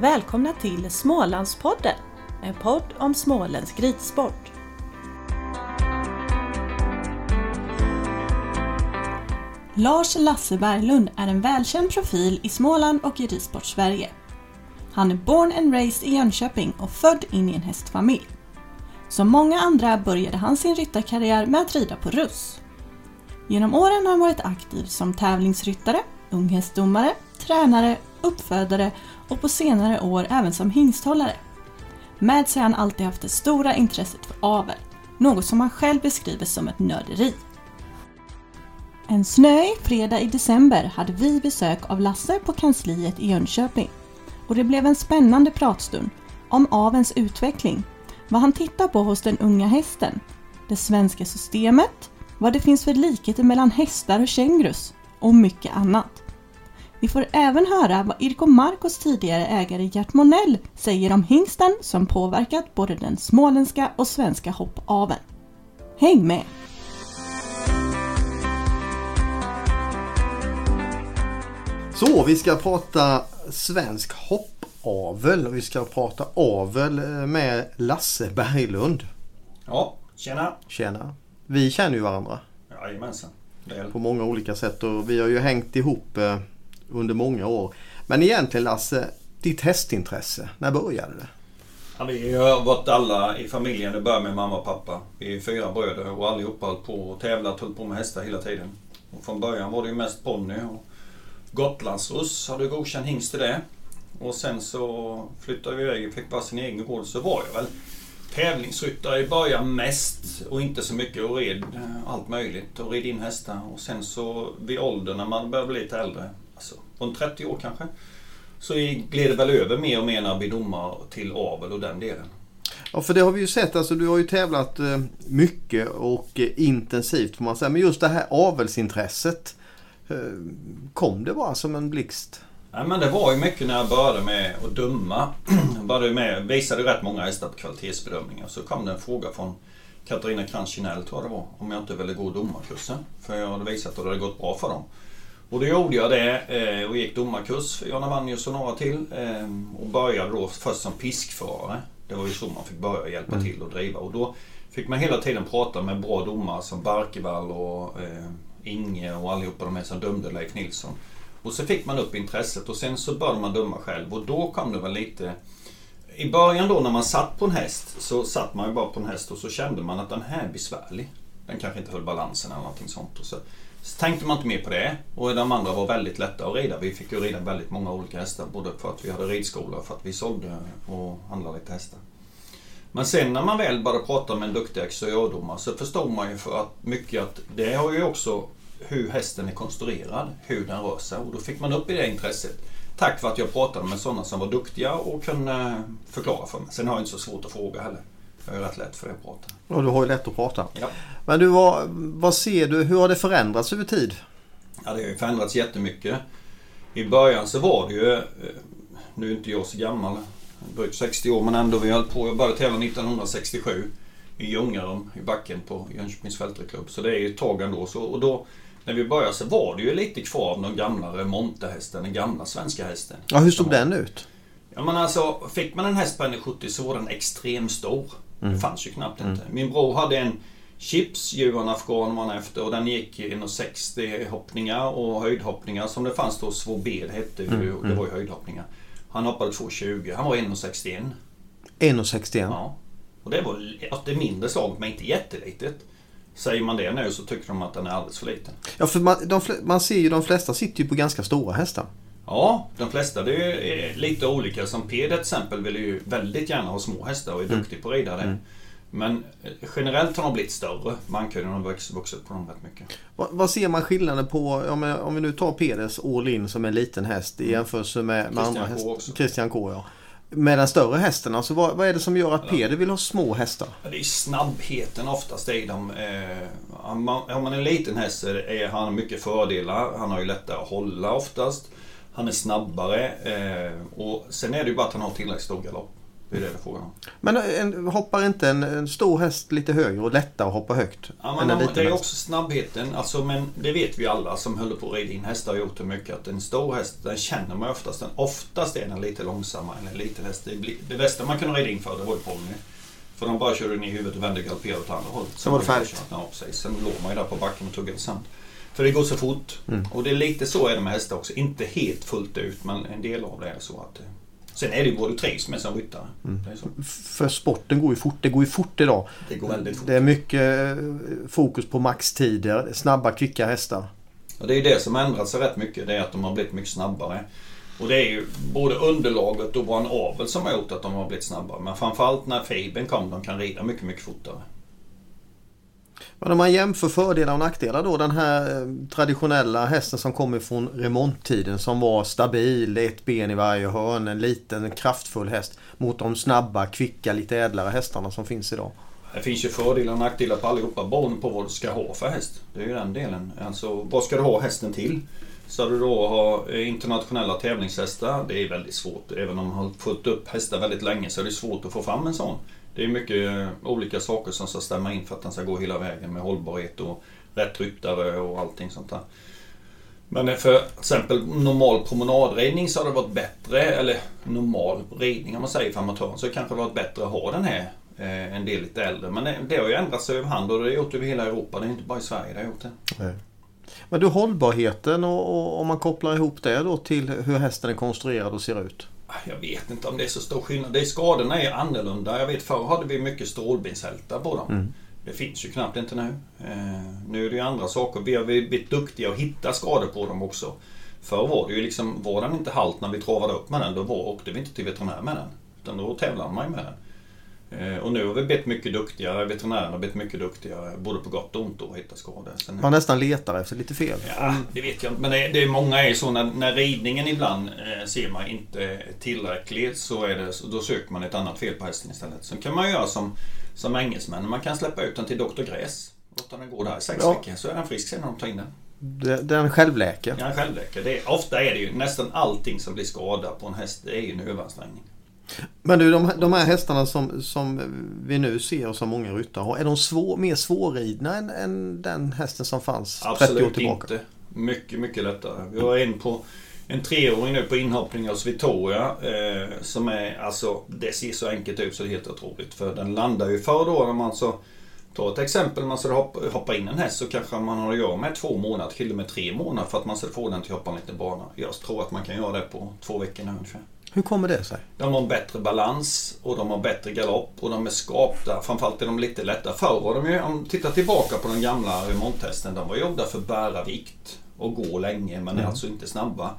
Välkomna till Smålandspodden, en podd om småländsk ridsport. Lars Lasse Berglund är en välkänd profil i Småland och i ridsport-Sverige. Han är born and raised i Jönköping och född in i en hästfamilj. Som många andra började han sin ryttarkarriär med att rida på russ. Genom åren har han varit aktiv som tävlingsryttare, unghästdomare, tränare, uppfödare och på senare år även som hingsthållare. Med sig har han alltid haft det stora intresset för avel, något som han själv beskriver som ett nörderi. En snöig fredag i december hade vi besök av Lasse på kansliet i Jönköping och det blev en spännande pratstund om avens utveckling, vad han tittar på hos den unga hästen, det svenska systemet, vad det finns för likheter mellan hästar och kängurus och mycket annat. Vi får även höra vad Irko Marcos tidigare ägare Gert Monell säger om hingsten som påverkat både den småländska och svenska hoppaveln. Häng med! Så, vi ska prata svensk hoppavel och vi ska prata avel med Lasse Berglund. Ja, tjena! Tjena! Vi känner ju varandra Jajamensan. Väl. på många olika sätt och vi har ju hängt ihop eh, under många år. Men egentligen Lasse, ditt hästintresse, när började det? Ja, vi har varit alla i familjen. Det började med mamma och pappa. Vi är fyra bröder och allihopa har på och tävlat, höll på med hästar hela tiden. Och från början var det ju mest ponny och Gotlandsruss hade godkänd hingst till det. Och sen så flyttade vi iväg och fick bara sin egen gård. Så var jag väl tävlingsryttare i början mest och inte så mycket och red allt möjligt och red in hästar. Och sen så vid åldern när man börjar bli lite äldre, alltså runt 30 år kanske, så gled det väl över mer och mer när blev domare till avel och den delen. Ja, för det har vi ju sett. Alltså, du har ju tävlat eh, mycket och eh, intensivt får man säga. Men just det här avelsintresset. eh, Kom det bara som en blixt? Nej, men det var ju mycket när jag började med att döma. Jag började med, visade rätt många hästar på kvalitetsbedömningar. Så kom det en fråga från Katarina Kinell, tror jag det var, om jag inte ville gå domarkursen. För jag hade visat att det hade gått bra för dem. Och då gjorde jag det eh, och gick domarkurs för Jan Avannius och några till. eh, Och började då först som piskförare. Det var ju så man fick börja hjälpa till och driva. Och då fick man hela tiden prata med bra domare som Barkevall och eh, Inge och allihopa de här som dömde Leif Nilsson. Och så fick man upp intresset och sen så började man döma själv och då kom det väl lite... I början då när man satt på en häst så satt man ju bara på en häst och så kände man att den här är besvärlig. Den kanske inte höll balansen eller någonting sånt. Och så, så tänkte man inte mer på det. Och de andra var väldigt lätta att rida. Vi fick ju rida väldigt många olika hästar. Både för att vi hade ridskola och för att vi sålde och handlade lite hästar. Men sen när man väl började prata med en duktig exteriördomare så förstod man ju för att mycket att det har ju också hur hästen är konstruerad, hur den rör sig. Och då fick man upp i det intresset. Tack vare att jag pratade med sådana som var duktiga och kunde förklara för mig. Sen har jag inte så svårt att fråga heller. Jag är rätt lätt för det att prata. Och du har ju lätt att prata. Ja. Men du, vad, vad ser du? Hur har det förändrats över tid? Ja, det har ju förändrats jättemycket. I början så var det ju, eh, nu är inte jag så gammal, drygt 60 år, men ändå vi höll på. Jag började tävla 1967 i Ljungarum i backen på Jönköpings fältreklubb. Så det är ju ett tag ändå. Så, och då, när vi började så var det ju lite kvar av den gamla remontehästen, den gamla svenska hästen. Ja, hur såg den ut? Ja men alltså, fick man en häst på 1,70 så var den extremt stor. Det fanns ju knappt inte. Min bror hade en Chips, Afghan var han efter och den gick i 1,60 hoppningar och höjdhoppningar som det fanns då. Svåbed hette ju, det var ju höjdhoppningar. Han hoppade 2,20. Han var 1,61. 1,61. Ja. Och det var att det mindre slag men inte jättelitet. Säger man det nu så tycker de att den är alldeles för liten. Ja, för man, de, man ser ju de flesta sitter ju på ganska stora hästar. Ja, de flesta det är ju lite olika. Som Peder till exempel vill ju väldigt gärna ha små hästar och är duktig på att rida det. Men eh, generellt har de blivit större. Mankullen har vuxit på dem rätt mycket. Vad, vad ser man skillnaden på, om, jag- om vi nu tar Peders All In som en liten häst i jämförelse med, med Christian andra K. Christian K ja. Med den större hästen, alltså vad, vad är det som gör att Peder vill ha små hästar? Ja, Det är snabbheten oftast i dem. Eh, om man är en liten häst så är han mycket fördelar. Han har ju lättare att hålla oftast. Han är snabbare. Eh, och sen är det ju bara att han har tillräckligt stor galopp. Det är det det frågan om. Men en, hoppar inte en, en stor häst lite högre och lättare att hoppa högt? Ja, men liten det är också snabbheten. Alltså, men det vet vi alla som håller på att rida in hästar har gjort det mycket. Att en stor häst, den känner man oftast. Den, oftast är den lite långsammare än en liten häst. Det, det bästa man kunde rida in för det var ju ponny. För de bara körde ner i huvudet och vände och galopperade åt andra hållet. Sen var det färdigt. Ja, precis. Sen låg man ju där på backen och tuggade sand. För det går så fort. Mm. Och det är lite så är det med hästar också. Inte helt fullt ut, men en del av det är så att... eh, Sen är det ju vad du trivs med som ryttare. Mm. För sporten går ju fort. Det går ju fort idag. det går väldigt fort. Det är mycket eh, fokus på maxtider, snabba, kvicka hästar. Och det är det som ändrat sig rätt mycket. Det är att de har blivit mycket snabbare. Och det är ju både underlaget och vår avel som har gjort att de har blivit snabbare. Men framförallt när fibern kom, de kan rida mycket, mycket fortare. Men om man jämför fördelar och nackdelar då. Den här eh, traditionella hästen som kommer från remonttiden som var stabil, ett ben i varje hörn, en liten kraftfull häst. Mot de snabba, kvicka, lite ädlare hästarna som finns idag. Det finns ju fördelar och nackdelar på allihopa beroende på vad du ska ha för häst. Det är ju den delen. Alltså, vad ska du ha hästen till? Ska du då ha eh, internationella tävlingshästar? Det är väldigt svårt. Även om man har fått upp hästar väldigt länge så är det svårt att få fram en sån. Det är mycket eh, olika saker som ska stämma in för att den ska gå hela vägen med hållbarhet och rätt ryttare och allting sånt där. Men eh, för till exempel normal promenadridning så har det varit bättre, eller normal ridning om man säger för amatören, så kanske det varit bättre att ha den här eh, en del lite äldre. Men det, det har ju ändrat sig över hand och det har gjort över hela Europa. Det är inte bara i Sverige det har gjort det. Men du hållbarheten och, och om man kopplar ihop det då till hur hästen är konstruerad och ser ut. Jag vet inte om det är så stor skillnad. Det är, skadorna är annorlunda. Jag vet förr hade vi mycket strålbenshältar på dem. Mm. Det finns ju knappt inte nu. Eh, nu är det ju andra saker. Vi har blivit duktiga att hitta skador på dem också. Förr var det ju liksom, var den inte halt när vi travade upp med den, då var, åkte vi inte till veterinär med den. Utan då tävlade man ju med den. Eh, och nu har vi blivit mycket duktigare, veterinärerna har blivit mycket duktigare, både på gott och ont att hitta skador. Sen, Man nästan letar efter lite fel. Ja, det vet jag inte. Men det, det är många är så när, när ridningen ibland eh, ser man inte är tillräcklig så är det, då söker man ett annat fel på hästen istället. Sen kan man göra som, som engelsmän. Man kan släppa ut den till Dr. Gräs. Låta den gå där i sex Ja. veckor så är den frisk sen när de tar in den. Den självläker. Ja, självläker. Det är, ofta är det ju nästan allting som blir skadat på en häst. Det är ju en överansträngning. Men du, de, de här hästarna som, som vi nu ser och som många ryttare har. Är de svår, mer svårridna än, än den hästen som fanns 30 år Absolut tillbaka? inte. Mycket, mycket lättare. Vi har en på en treåring nu på inhoppning hos Victoria. Eh, som är, alltså, det ser så enkelt ut så det är helt otroligt. För den landar ju förr då när man så Ta ett exempel, man skulle hoppa, hoppa in en häst så kanske man har att göra med två månader, till och med tre månader för att man ska få den till att hoppa en liten bana. Jag tror att man kan göra det på två veckor nu ungefär. Hur kommer det sig? De har bättre balans och de har bättre galopp och de är skapta. Framförallt är de lite lättare. Förr var de ju, om tittar tillbaka på den gamla remonthästen, de var gjorda för att bära vikt och gå länge men är alltså inte snabba.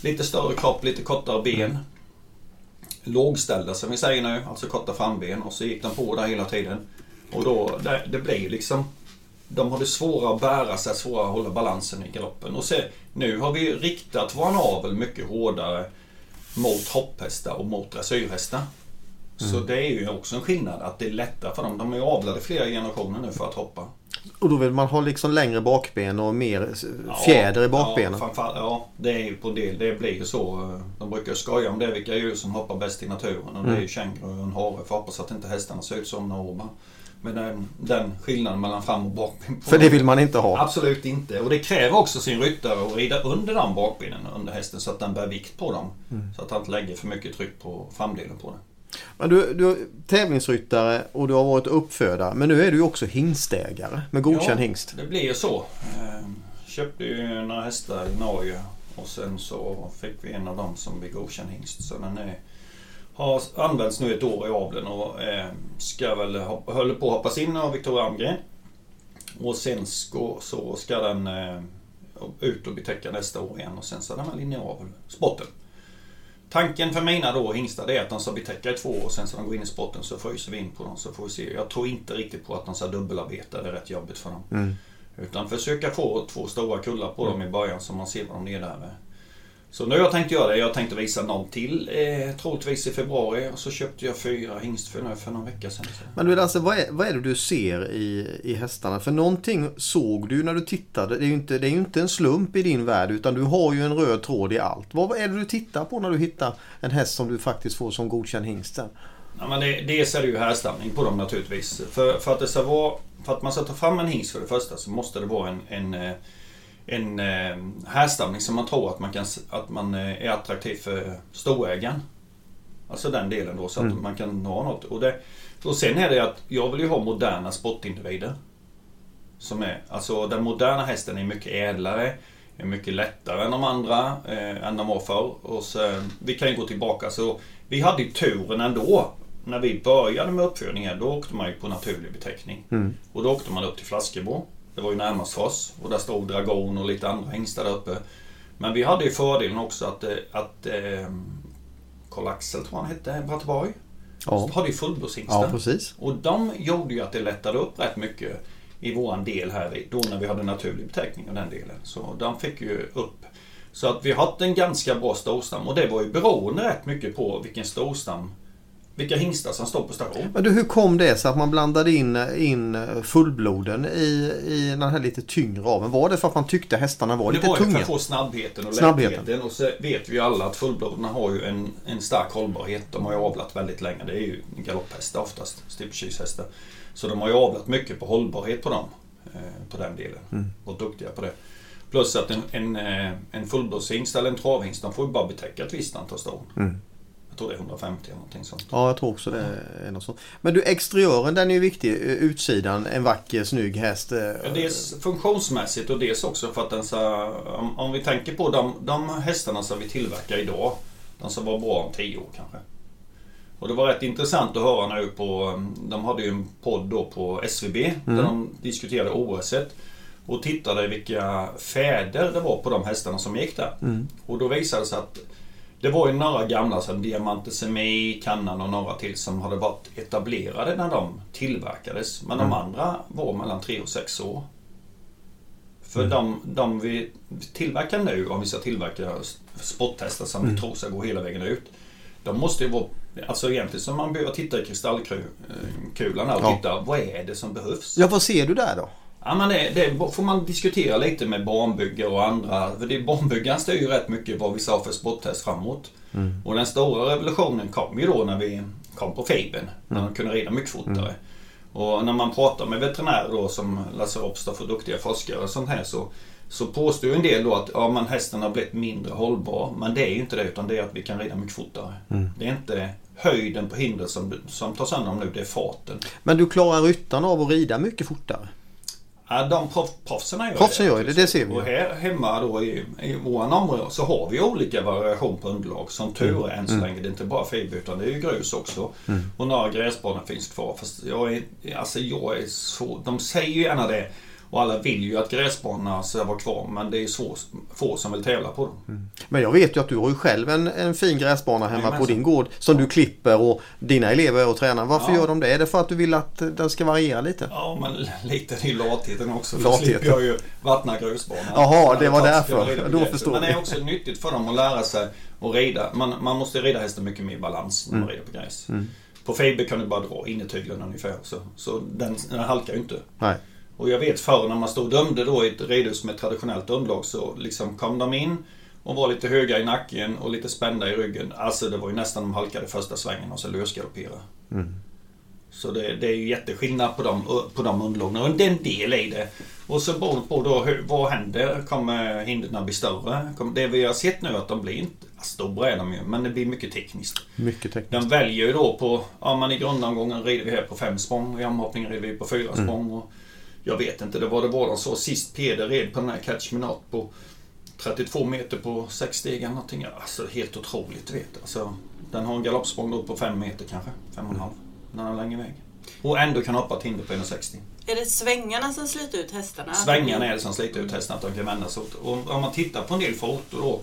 Lite större kropp, lite kortare ben. Lågställda som vi säger nu, alltså korta framben och så gick de på där hela tiden. Och då, det, det blir ju liksom de har det svårare att bära sig, svårare att hålla balansen i galoppen. Och se, nu har vi riktat vår avel mycket hårdare mot hopphästar och mot dressyrhästar. Så det är ju också en skillnad att det är lättare för dem. De är ju avlade flera generationer nu för att hoppa. Och då vill man ha liksom längre bakben och mer fjäder i bakbenen. Ja, ja, det är ju på en del. Det blir ju så. De brukar skoja om det, vilka djur som hoppar bäst i naturen. Och det är ju känguru och en hare. Får hoppas att inte hästarna ser ut som några Men den, den skillnaden mellan fram och bakben. För det vill man inte ha. Absolut inte. Och det kräver också sin ryttare att rida under de bakbenen under hästen så att den bär vikt på dem. Så att han inte lägger för mycket tryck på framdelen på den. Men du, du är tävlingsryttare och du har varit uppfödare. Men nu är du också hingstägare med godkänd Ja. hingst. Det blir ju så. Ehm, Köpte ju några hästar i Norge och sen så fick vi en av dem som vi godkänd hingst. Så den är, har använts nu ett år i aveln och eh, ska väl håller på att hoppas in av Victoria Almgren. Och sen ska, så ska den eh, ut och betäcka nästa år igen och sen så är den väl inne i avel, spotten. Tanken för mina då hingstar det är att de ska betäcka i två år och sen så de går in i spotten så fryser vi in på dem så får vi se. Jag tror inte riktigt på att de ska dubbelarbeta, det är rätt jobbigt för dem. Mm. Utan försöka få två stora kullar på dem i början så man ser vad de är där med. Så nu har jag tänkt göra det. Jag tänkte visa någon till eh, troligtvis i februari och så köpte jag fyra hingstföl nu för någon vecka sedan. Men du alltså, vad är, vad är det du ser i, i hästarna? För någonting såg du när du tittade. Det är ju, inte, det är inte en slump i din värld utan du har ju en röd tråd i allt. Vad är det du tittar på när du hittar en häst som du faktiskt får som godkänd hingst? Ja, men det, dels är det ju härstamning på dem naturligtvis. För, för, att det ska vara, för att man ska ta fram en hingst för det första så måste det vara en, en, eh, en, en härstamning som man tror att man, kan, att man är attraktiv för storägaren. Alltså den delen då så att mm. man kan ha något. Och, det, och sen är det att jag vill ju ha moderna sportindivider. Som är, alltså den moderna hästen är mycket ädlare, är mycket lättare än de andra, eh, än de var förr. Och så, vi kan ju gå tillbaka. Så vi hade ju turen ändå. När vi började med uppfödningen, då åkte man ju på naturlig beteckning. Mm. Och då åkte man upp till Flaskebo. Det var ju närmast oss. Och där stod Dragon och lite andra hingstar där uppe. Men vi hade ju fördelen också att, eh, att eh, Karl-Axel tror han hette, Bratteborg. Ja. hade ju fullblodshingstar. Ja, precis. Och de gjorde ju att det lättade upp rätt mycket i våran del här, då när vi hade naturlig beteckning och den delen. Så de fick ju upp. Så att vi har haft en ganska bra storstam och det var ju beroende rätt mycket på vilken storstam vilka hingstar som står på station. Men du, hur kom det sig att man blandade in, in fullbloden i, i den här lite tyngre aveln? Var det för att man tyckte hästarna var det lite tunga? Det var för att få snabbheten och snabbheten. lättheten. Och så vet vi ju alla att fullbloden har ju en, en stark hållbarhet. De har ju avlat väldigt länge. Det är ju galopphästar oftast, steeplechase Så de har ju avlat mycket på hållbarhet på dem. Eh, på den delen. Mm. Och duktiga på det. Plus att en, en, eh, en fullblodshingst eller en travhingst, de får ju bara betäcka ett visst antal stånd. Mm. Jag tror det är 150 eller någonting sånt. Ja, jag tror också det är något sånt. Men du, exteriören den är ju viktig. Utsidan, en vacker, snygg häst. Ja, dels funktionsmässigt och dels också för att den ska... Om, om vi tänker på de, de hästarna som vi tillverkar idag. De som var bra om 10 år kanske. Och det var rätt intressant att höra nu på... De hade ju en podd då på SVB mm. där de diskuterade OS. Och tittade vilka fäder det var på de hästarna som gick där. Mm. Och då visade det sig att det var ju några gamla som Diamante Semi, Kannan och några till som hade varit etablerade när de tillverkades. Men mm. de andra var mellan 3 och 6 år. För mm. de, de vi tillverkar nu, om vi ska tillverka sporthästar som mm. vi tror ska gå hela vägen ut. De måste ju vara, alltså egentligen som man behöver titta i kristallkulan och ja. titta, vad är det som behövs? Ja, vad ser du där då? Ja, men det, det, får man diskutera lite med barnbyggare och andra. För det, barnbyggaren styr ju rätt mycket vad vi sa för sporttest framåt. Mm. Och den stora revolutionen kom ju då när vi kom på fibern. När mm. de kunde rida mycket fortare. Mm. Och när man pratar med veterinärer då som Lasse Ropstaff och duktiga forskare och sånt här så, så påstår en del då att ja, men hästen har blivit mindre hållbar. Men det är ju inte det utan det är att vi kan rida mycket fortare. Mm. Det är inte höjden på hindret som, som tar sönder dem nu, det är farten. Men du klarar ryttarna av att rida mycket fortare? Ja, de proffsen gör proffsen det. Gör det, det ser vi. Och här hemma då i, i våran område så har vi olika variation på underlag. Som tur är än så mm. länge. Det är inte bara fiber utan det är ju grus också. Mm. Och några gräsbanor finns kvar. Fast jag är, alltså jag är så... De säger ju gärna det. Och alla vill ju att gräsbanorna ska vara kvar men det är svår, få som vill tävla på dem. Mm. Men jag vet ju att du har ju själv en, en fin gräsbana hemma på din gård som du klipper och dina elever är och tränar. Varför ja. gör de det? Är det för att du vill att den ska variera lite? Ja men lite ju latheten också. Latheten. Då slipper jag ju vattna grusbanan. Jaha, det var därför. Då förstår Men det är också nyttigt för dem att lära sig att rida. Man, man måste rida hästen mycket mer i balans när man mm. rider på gräs. Mm. På fiber kan du bara dra in i tyglen ungefär. Så, så den, den halkar ju inte. Nej. Och jag vet förr när man stod och dömde då i ett ridhus med traditionellt underlag så liksom kom de in och var lite höga i nacken och lite spända i ryggen. Alltså det var ju nästan de halkade första svängen och så lösgalopperade. Mm. Så det, det, är ju jätteskillnad på de, på de underlagen och det är en del i det. Och så beroende på då hur, vad händer? Kommer hindren bli större? det vi har sett nu är att de blir inte... Stora är de ju, men det blir mycket tekniskt. Mycket tekniskt. De väljer ju då på... Ja men i grundomgången rider vi här på fem språng. I omhoppningen rider vi på fyra mm. språng. Och jag vet inte, det var det var de sa sist Peder red på den här Catch Me Not på 32 meter på 6 steg eller någonting. Alltså helt otroligt vet alltså, Den har en galoppsprång på 5 meter kanske, 5,5. Den har längre väg. Och ändå kan hoppa ett hinder på 1,60. Är det svängarna som sliter ut hästarna? Svängarna är det som sliter ut hästarna, att de kan vända sig åt. Och om man tittar på en del foton då.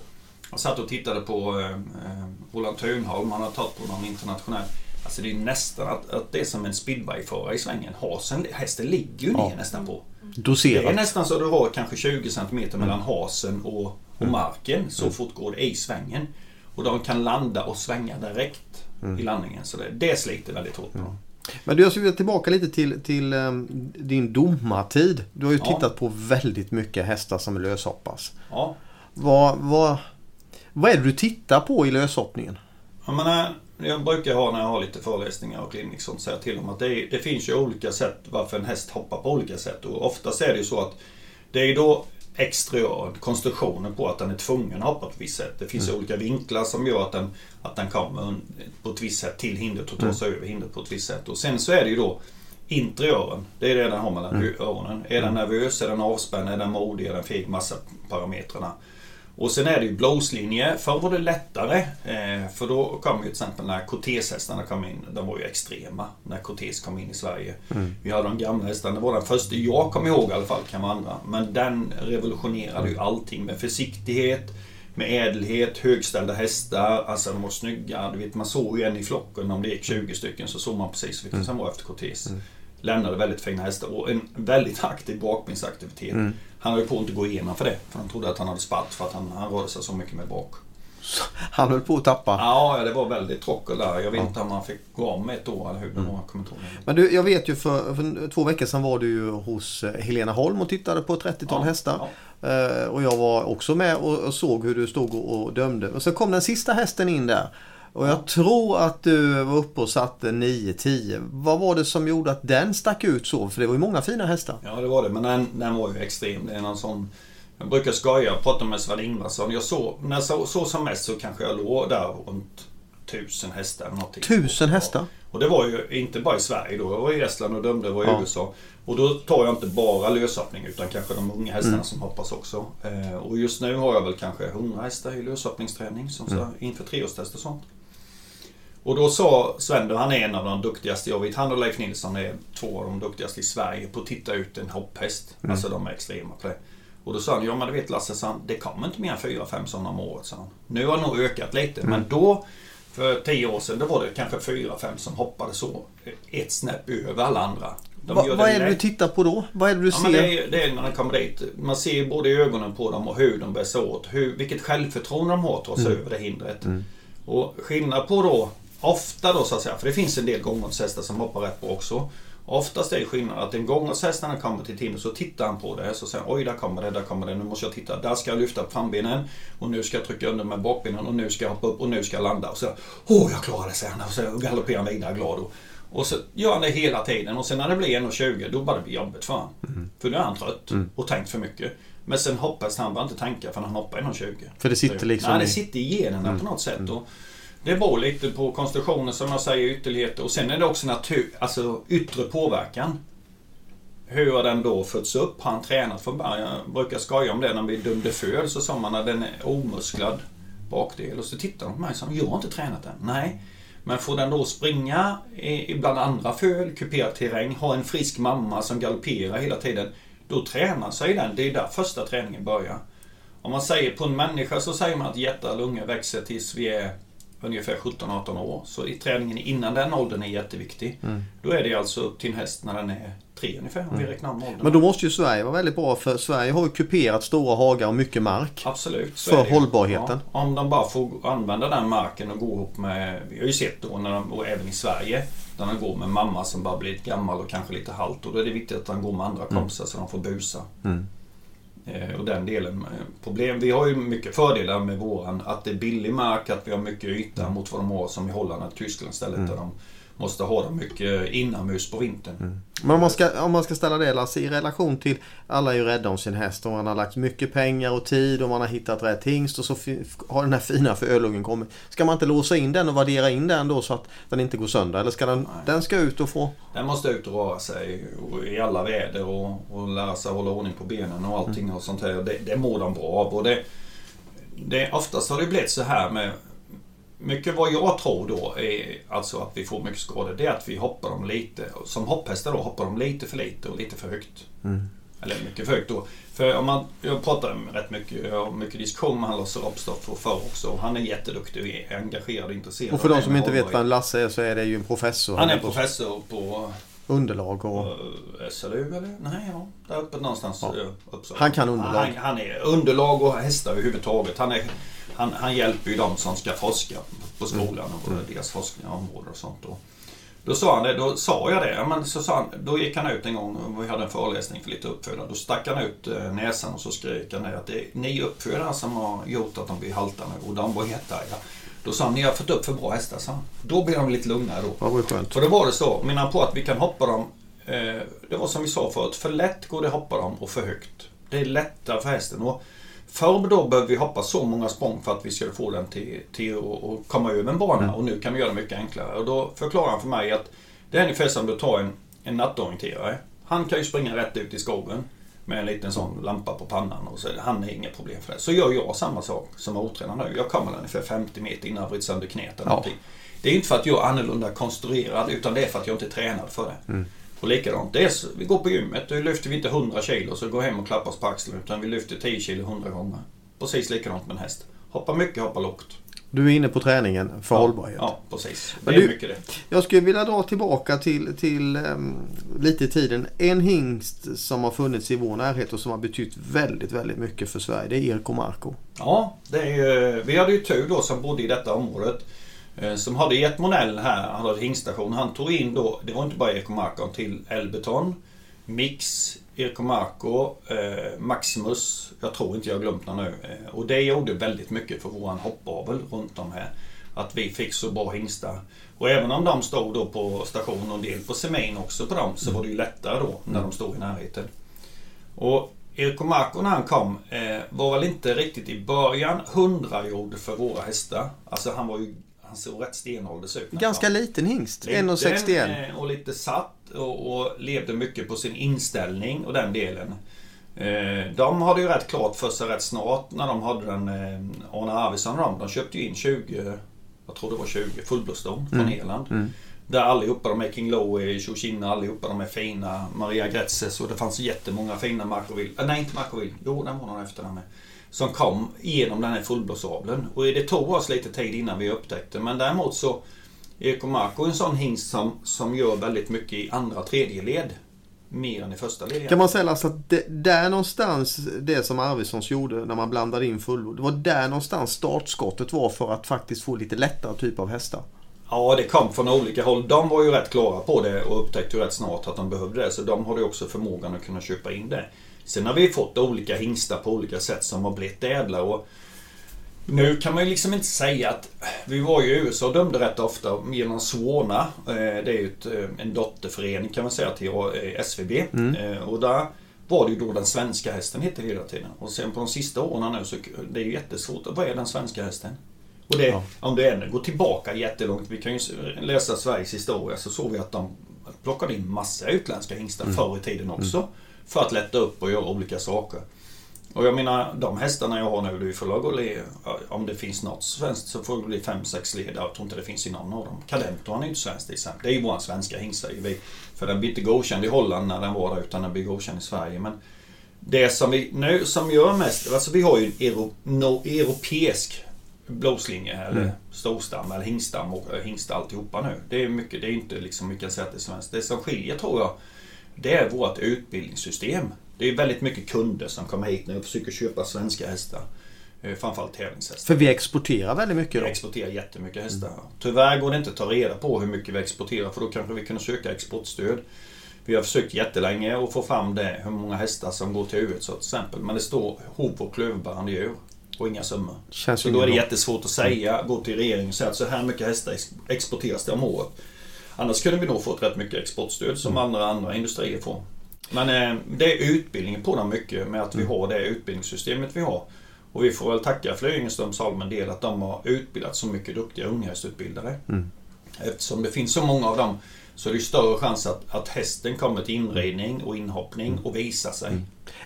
Jag satt och tittade på eh, eh Roland Thunholm, han har tagit på någon internationell. Alltså det är nästan att, att det är som en speedwayförare i svängen. Hasen, hästen ligger ju ner ja. nästan på. Doserat. Det är nästan så du har kanske 20 cm mellan mm. hasen och, och mm. marken. Så mm. fort går det i svängen. Och de kan landa och svänga direkt mm. i landningen. Så det, det sliter väldigt hårt på dem. Men du, jag skulle tillbaka lite till, till um, din domartid. Du har ju ja. tittat på väldigt mycket hästar som löshoppas. Ja. Vad, vad, vad är det du tittar på i löshoppningen? Jag menar, jag brukar ha när jag har lite föreläsningar och klinik sånt säga till dem att det, är, det finns ju olika sätt varför en häst hoppar på olika sätt. Och oftast är det ju så att det är då exteriören, konstruktionen på att den är tvungen att hoppa på ett visst sätt. Det finns mm. olika vinklar som gör att den, att den kommer på ett visst sätt till hindret och tar sig mm. över hindret på ett visst sätt. Och sen så är det ju då interiören. Det är det den har mellan mm. öronen. Är den mm. nervös, är den avspänd, är den modig, är den feg? Massa parametrarna. Och sen är det ju blåslinje. Förr var det lättare. Eh, för då kom ju till exempel när korteshästarna kom in. De var ju extrema när kortes kom in i Sverige. Mm. Vi hade de gamla hästarna. Det var den första jag kommer ihåg i alla fall, kan vara andra. Men den revolutionerade ju allting med försiktighet, med ädelhet, högställda hästar. Alltså de var snygga. Du vet, man såg ju en i flocken. Om det gick 20 stycken så såg man precis vilken som var efter kortes. Mm. Lämnade väldigt fina hästar och en väldigt aktiv bakbensaktivitet. Mm. Han höll på att inte gå igenom för det. För han trodde att han hade spatt för att han, han rörde sig så mycket med bak. Han höll på att tappa? Ja, det var väldigt tråkigt där. Jag vet ja. inte om han fick gå om ett år eller hur det mm. var. Men du, jag vet ju för, för, två veckor sedan var du ju hos eh, Helena Holm och tittade på ett 30-tal ja, hästar. Ja. Uh, och jag var också med och, och såg hur du stod och, och dömde. Och så kom den sista hästen in där. Och jag tror att du var uppe och satte 9-10. Vad var det som gjorde att den stack ut så? För det var ju många fina hästar. Ja, det var det. Men den, den var ju extrem. Det är någon sån... Jag brukar skoja och prata med Sven Ingvarsson. Jag såg, när jag såg så som mest så kanske jag låg där runt tusen hästar. Någonting. Tusen hästar? Och det var ju inte bara i Sverige då. Jag var i Estland och dömde, jag var i ja. USA. Och då tar jag inte bara löshoppning utan kanske de unga hästarna mm. som hoppas också. Eh, och just nu har jag väl kanske 100 hästar i löshoppningsträning som mm. inför treårstest och sånt. Och då sa Sven, han är en av de duktigaste jag vet. Han och Leif Nilsson är två av de duktigaste i Sverige på att titta ut en hopphäst. Mm. Alltså de är extrema på det. Och då sa han, ja men du vet Lasse, så han, det kommer inte mer än fyra, fem sådana om året. Så han. Nu har det nog ökat lite, mm. men då för tio år sedan, då var det kanske fyra, fem som hoppade så ett snäpp över alla andra. Va, vad är det du tittar på då? Vad är det du ja, ser? Det är, det, är, när de kommer dit. Man ser både i ögonen på dem och hur de bär sig åt. Hur, vilket självförtroende de har att ta sig mm. över det hindret. Mm. Och skillnad på då Ofta då så att säga, för det finns en del gångershästar som hoppar rätt bra också. Oftast är det skillnaden att en gångershäst när han kommer till timmer så tittar han på det. Så säger oj där kommer det, där kommer det, nu måste jag titta. Där ska jag lyfta frambenen. Och nu ska jag trycka under med bakbenen och nu ska jag hoppa upp och nu ska jag landa. Och så åh jag klarade det, säger han. Och så galopperar han vidare glad. Och, och så gör han det hela tiden. Och sen när det blir 1,20 då bara det blir jobbigt för honom. Mm. För nu är han trött mm. och tänkt för mycket. Men sen hoppas han bara inte tänka för han hoppar 1,20. För det sitter liksom Nej, det sitter i generna mm. på något sätt. Och, det beror lite på konstruktionen som jag säger, ytterligheter. Och sen är det också natur, alltså yttre påverkan. Hur har den då fötts upp? Har han tränat från början? Jag brukar skoja om det när vi dömde föl så sa man att den är omusklad bakdel. Och så tittar de på mig och sa jag har inte tränat den. Nej. Men får den då springa bland andra föl, kuperad terräng, ha en frisk mamma som galopperar hela tiden. Då tränar sig den. Det är där första träningen börjar. Om man säger på en människa så säger man att hjärta och lungor växer tills vi är ungefär 17-18 år. Så i träningen innan den åldern är jätteviktig. Mm. Då är det alltså upp till en häst när den är tre ungefär om vi mm. räknar om åldern. Men då måste ju Sverige vara väldigt bra för Sverige har ju kuperat stora hagar och mycket mark. Absolut. För hållbarheten. Ja, om de bara får använda den marken och gå ihop med, vi har ju sett då när de, och även i Sverige, när de går med mamma som bara blivit gammal och kanske lite halt. Och då är det viktigt att de går med andra mm. kompisar mm. så de får busa. Mm. Eh, och den delen. Eh, problem, vi har ju mycket fördelar med våran. Att det är billig mark, att vi har mycket yta mot vad de har som i Holland och Tyskland stället mm. där de måste ha dem mycket inomhus på vintern. Mm. Men om man, ska, om man ska ställa det Lasse i relation till alla är ju rädda om sin häst och man har lagt mycket pengar och tid och man har hittat rätt hingst och så har den här fina för ölungen kommit. Ska man inte låsa in den och värdera in den då så att den inte går sönder? Eller ska den, den ska ut och få... Den måste ut och röra sig i alla väder och, och lära sig hålla ordning på benen och allting mm. och sånt här. Det, det mår de bra av. Och det, det, oftast har det blivit så här med mycket vad jag tror då är alltså att vi får mycket skador. Det är att vi hoppar dem lite. Som hopphästar då hoppar de lite för lite och lite för högt. Mm. Eller mycket för högt då. För om man, jag pratar rätt mycket, jag har mycket diskussion med Lasse Ropstoff förr också. Han är jätteduktig, är engagerad och intresserad. Och för de som inte vet vem Lasse är så är det ju en professor. Han är professor på Underlag och... SLU eller? Nej, ja. Där uppe någonstans. Ja. Uppsala. Han kan underlag. Han, han, är underlag och hästar överhuvudtaget. Han, är, han, han hjälper ju de som ska forska på skolan och mm. deras forskningsområden och sånt. Och då sa han det, då sa jag det. Men så sa han, då gick han ut en gång, och vi hade en föreläsning för lite uppfödare. Då stack han ut eh, näsan och så skrek han att det är ni uppfödare som har gjort att de blir halta nu. Och de var jättearga. Då sa han, ni har fått upp för bra hästar, sa han. Då blev de lite lugnare då. Ja, det var skönt. Och då var det så, menar på att vi kan hoppa dem, eh, det var som vi sa förut, för lätt går det att hoppa dem och för högt. Det är lättare för hästen. Och förr då behövde vi hoppa så många språng för att vi skulle få den till, till att att komma över en bana Mm. och nu kan vi göra det mycket enklare. Och då förklarar han för mig att det är ungefär som du tar en, en nattorienterare. Han kan ju springa rätt ut i skogen med en liten sån lampa på pannan och så är han är inga problem för det. Så gör jag samma sak som otränad nu. Jag kommer ungefär 50 meter innan jag bryter sönder knät eller Ja. någonting. Det är inte för att jag är annorlunda konstruerad utan det är för att jag inte är tränad för det. Mm. Och likadant, så, vi går på gymmet, då lyfter vi inte 100 kilo så går hem och klappar oss på axeln utan vi lyfter 10 kilo 100 gånger. Precis likadant med en häst. Hoppa mycket, hoppa lågt. Du är inne på träningen för ja, hållbarhet. Ja, precis. Det Men är du- mycket det. Jag skulle vilja dra tillbaka till, till ehm, lite i tiden. En hingst som har funnits i vår närhet och som har betytt väldigt, väldigt mycket för Sverige. Det är Erko Marko. Ja, det är vi hade ju tur då som bodde i detta området. Eh, som hade gett Monell här, han hade hingstation. Han tog in då, det var inte bara Ekomarko, till Elbeton, Mix, Ekomarko, eh, Maximus. Jag tror inte jag har glömt någon nu. Eh, och det gjorde väldigt mycket för våran hoppavel runt om här. Att vi fick så bra hingstar. Och även om de stod då på station och en del på semin också på dem så var det ju lättare då när de stod i närheten. Och Erko Marko när han kom eh, var väl inte riktigt i början hundragjord för våra hästar. Alltså han var ju han såg rätt stenålders ut. Ganska liten hingst. Liten, 1,61. eh, Och lite satt och, och levde mycket på sin inställning och den delen. Eh, de hade ju rätt klart för sig rätt snart när de hade den eh, Arne Arvidsson och de. De köpte ju in 20, jag tror det var 20 fullblodsston från Mm. Irland. Mm. Där allihopa de är King Lowe, Shoshina, allihopa de är fina. Maria Gretzes och det fanns jättemånga fina Markoville. Nej, inte Markoville. Jo, den var någon efter den med. Som kom genom den här fullblåsaveln. Och det tog oss lite tid innan vi upptäckte. Men däremot så Eko Marko är en sån hingst som, som gör väldigt mycket i andra och tredje led. Mer än i första led. Kan man säga alltså att det, där någonstans, det som Arvidssons gjorde när man blandade in fullblod. Det var där någonstans startskottet var för att faktiskt få lite lättare typ av hästar. Ja, det kom från olika håll. De var ju rätt klara på det och upptäckte ju rätt snart att de behövde det. Så de hade ju också förmågan att kunna köpa in det. Sen har vi fått olika hingstar på olika sätt som har blivit ädla. Och nu kan man ju liksom inte säga att... Vi var ju i USA och dömde rätt ofta genom Swana. Eh, Det är ju ett, eh, en dotterförening kan man säga till eh, SVB. Eh, Och där var det ju då den svenska hästen hette hela tiden. Och sen på de sista åren nu så det är ju jättesvårt. Vad är den svenska hästen? Och det, Ja. om det än går tillbaka jättelångt. Vi kan ju läsa Sveriges historia så såg vi att de plockade in massa utländska hingstar förr i tiden också. För att lätta upp och göra olika saker. Och jag menar, de hästarna jag har nu, det lag att le, om det finns något svenskt så får det bli 5-6 led. Jag tror inte det finns i någon av dem. Cadento han är ju inte svensk till exempel. Det är ju våran svenska hingst säger vi. För den blir inte godkänd i Holland när den var där utan den blir godkänd i Sverige. Men det som vi nu som gör mest, alltså vi har ju en euro, no, europeisk blodslinje här, eller Mm. storstam eller hingstam och eh, hingst alltihopa nu. Det är mycket, det är inte liksom mycket att säga att det är svenskt. Det som skiljer tror jag, det är vårt utbildningssystem. Det är väldigt mycket kunder som kommer hit nu och försöker köpa svenska hästar. Eh, Framförallt tävlingshästar. För vi exporterar väldigt mycket Vi då. exporterar jättemycket hästar. Tyvärr går det inte att ta reda på hur mycket vi exporterar för då kanske vi kunde söka exportstöd. Vi har försökt jättelänge att få fram det, hur många hästar som går till USA till exempel. Men det står hov och klövbärande djur och inga summor. Känns Så då är det jättesvårt att säga, gå till regeringen och säga att så här mycket hästar ex- exporteras det om året. Annars kunde vi nog fått rätt mycket exportstöd som Mm. andra, andra industrier får. Men eh, det är utbildningen på dem mycket med att vi Mm. har det utbildningssystemet vi har. Och vi får väl tacka Flyingeströms Holmen del att de har utbildat så mycket duktiga unghästutbildare. Mm. Eftersom det finns så många av dem så är det större chans att, att hästen kommer till inridning och inhoppning och visar sig. Mm.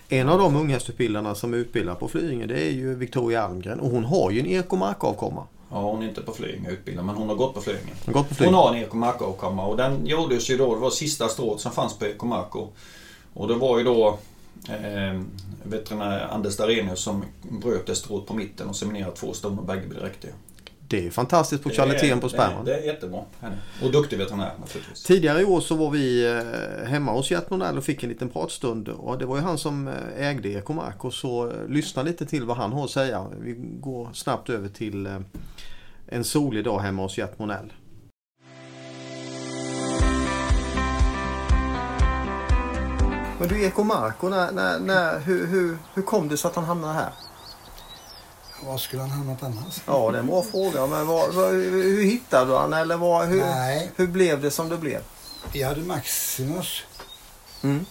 En av de unghästutbildarna som utbildar på Flyinge det är ju Victoria Almgren och hon har ju en Eko Mark-avkomma. Ja, hon är inte på Flyinge utbildad men hon har gått på Flyinge. Hon har gått på Hon Flyinge. har en Ekomarko-avkomma och den gjordes ju då, det var sista strået som fanns på Ekomarko. Och det var ju då eh, veterinär Anders Darenius som bröt det strået på mitten och seminerade två ston och bägge blev riktiga. Det är fantastiskt på Det är- kvaliteten på det är- sperman. Det är jättebra. Och duktig veterinär naturligtvis. Tidigare i år så var vi eh, hemma hos Gert Nordell och fick en liten pratstund. Och det var ju han som eh, ägde Ekomark. Så eh, lyssna lite till vad han har att säga. Vi går snabbt över till en solig dag hemma hos Gert Nordell. Men du Ekomarko, när, när, när, hur, hur, hur kom det så att han hamnade här? Var skulle han hamnat annars? Ja, det är en bra fråga. Men vad, vad, hur hittade du han? Eller vad, hur, Nej, hur blev det som det blev? vi hade Maximus. Mm.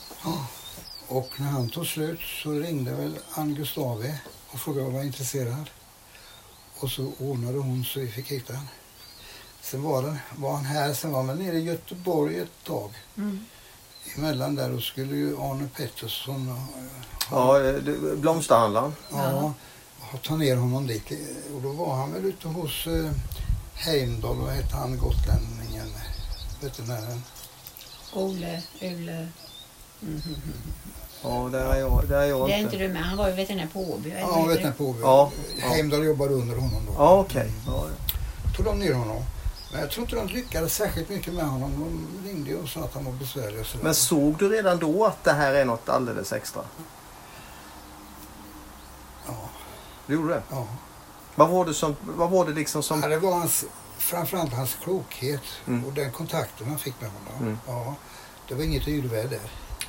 Och när han tog slut så ringde väl Ann Gustavi och frågade om jag var intresserad. Och så ordnade hon så vi fick hitta honom. Sen var, den, var han här, sen var han väl nere i Göteborg ett tag. Mm. Emellan där då skulle ju Arne Pettersson ha- Ja, eh, blomsterhandlaren. ja, ta ner honom dit. Och då var han väl ute hos eh, Heimdall, vad hette han, gotlänningen, veterinären. Ole, Ule. Ja, där är jag, där är jag Det är inte. du med. Han var ju veterinär på Åby. Ja, veterinär på Åby. Ja, ja. Heimdall jobbade under honom då. Ja, okej. Ja, tog de ner honom. Men jag tror inte de lyckades särskilt mycket med honom. De ringde och sa att han var besvärlig och sådär. Men såg du redan då att det här är något alldeles extra? Ja, Du gjorde det? ja. Vad var det, som, vad var det liksom som... ja, det var hans, framförallt hans klokhet Mm. och den kontakten man fick med honom. Mm. Ja, det var inget yrväder.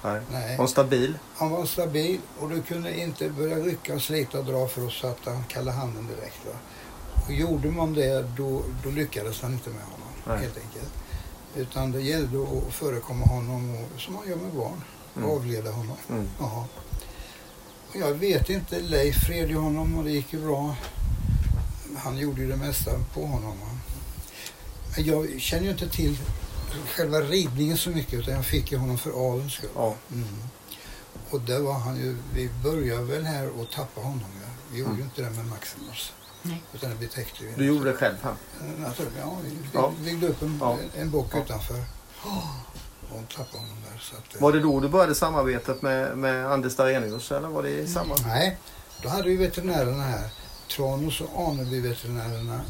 Nej. Nej. Var stabil? Han var stabil och du kunde inte börja rycka och slita och dra för att sätta kalla handen direkt. Va? Och gjorde man det då, då lyckades han inte med honom Nej. helt enkelt. Utan det gällde att förekomma honom och, som man gör med barn. Mm. Avleda honom. Mm. Ja. Jag vet inte, Leif red ju honom och det gick ju bra. Han gjorde ju det mesta på honom. Men jag känner ju inte till själva ridningen så mycket utan jag fick ju honom för avelns skull. Ja. Mm. Och där var han ju, vi började väl här och tappa honom. Ja. Vi gjorde Mm. ju inte det med Maximus. Nej. Utan det betäckte vi. Du gjorde det själv här? Naturligtvis, ja, vi Ja. vi byggde upp en, Ja. en bock Ja. utanför. Och tappade honom där. Så att, eh, Var det då du började samarbetet med, med Anders Darenius eller var det i samma? Nej, då hade vi veterinärerna här. Tranås och Aneby-veterinärerna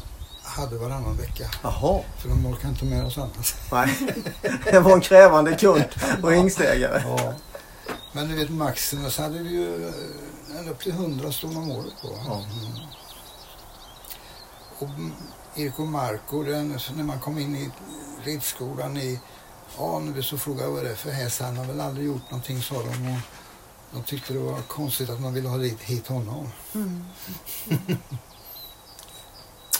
hade varannan vecka. Jaha. För de orkade inte med oss annars. Nej. Det var en krävande kund och hingstägare. Ja. Men du vet Maximus hade vi ju eh, ända upp till 100 ston om året på. Ja. Mm. Och Erik och Marco, den, när man kom in i ridskolan i Aneby så frågade jag vad det är för häst. Han har väl aldrig gjort någonting sa de. Och de tyckte det var konstigt att man ville ha hit, hit honom. Mm.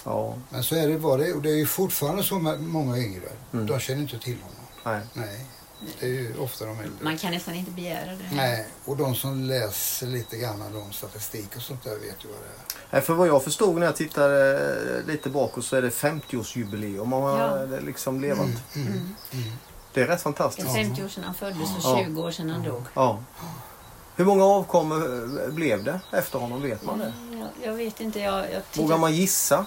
Ja. Men så är det var det och det är ju fortfarande så med många yngre. Mm. De känner inte till honom. Nej. Nej, det är ju ofta de äldre. Man kan nästan inte begära det. Nej, och de som läser lite grann om statistik och sånt där vet ju vad det är. Nej, För vad jag förstod när jag tittade lite bakåt så är det 50-årsjubileum. Om man Ja. liksom levat. Mm, mm, Mm. Mm. Det är rätt fantastiskt. är 50 år sedan han föddes och Ja. 20 år sedan han dog. Ja. Hur många avkommor blev det efter honom? Vet man det? Jag, jag vet inte. Jag, jag, Vågar tittar, man gissa?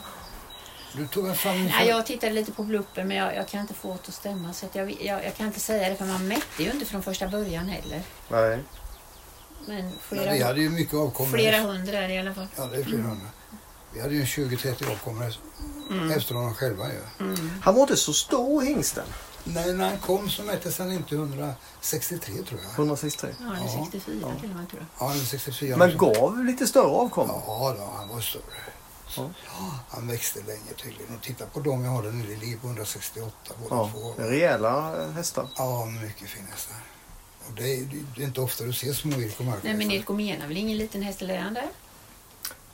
Du tog en fram nej, jag tittade lite på bluppen men jag, jag kan inte få det att stämma. Så att jag, jag, jag kan inte säga det för man mätte ju inte från första början heller. Nej. Men flera, vi hade ju mycket avkommor. flera hundra är det i alla fall. Ja, det är flera hundra. Vi hade ju en 20-30 avkommor Mm. efter honom själva ju. Mm. Han var inte så stor hingsten. Nej, när han kom så mättes han inte 163 tror jag. 163. Ja, eller Ja. 64 till och med tror jag. Ja, eller 64. Men gav lite större avkommor. Ja, då, han var större. Ja. Ja, han växte länge tydligen. Och titta på dem jag har där nere i liv 168 båda Ja. två. Rejäla hästar. Ja, mycket fina hästar. Och det är, det är inte ofta du ser små Marco. Nej men Erik Omena väl ingen liten häst eller är han där?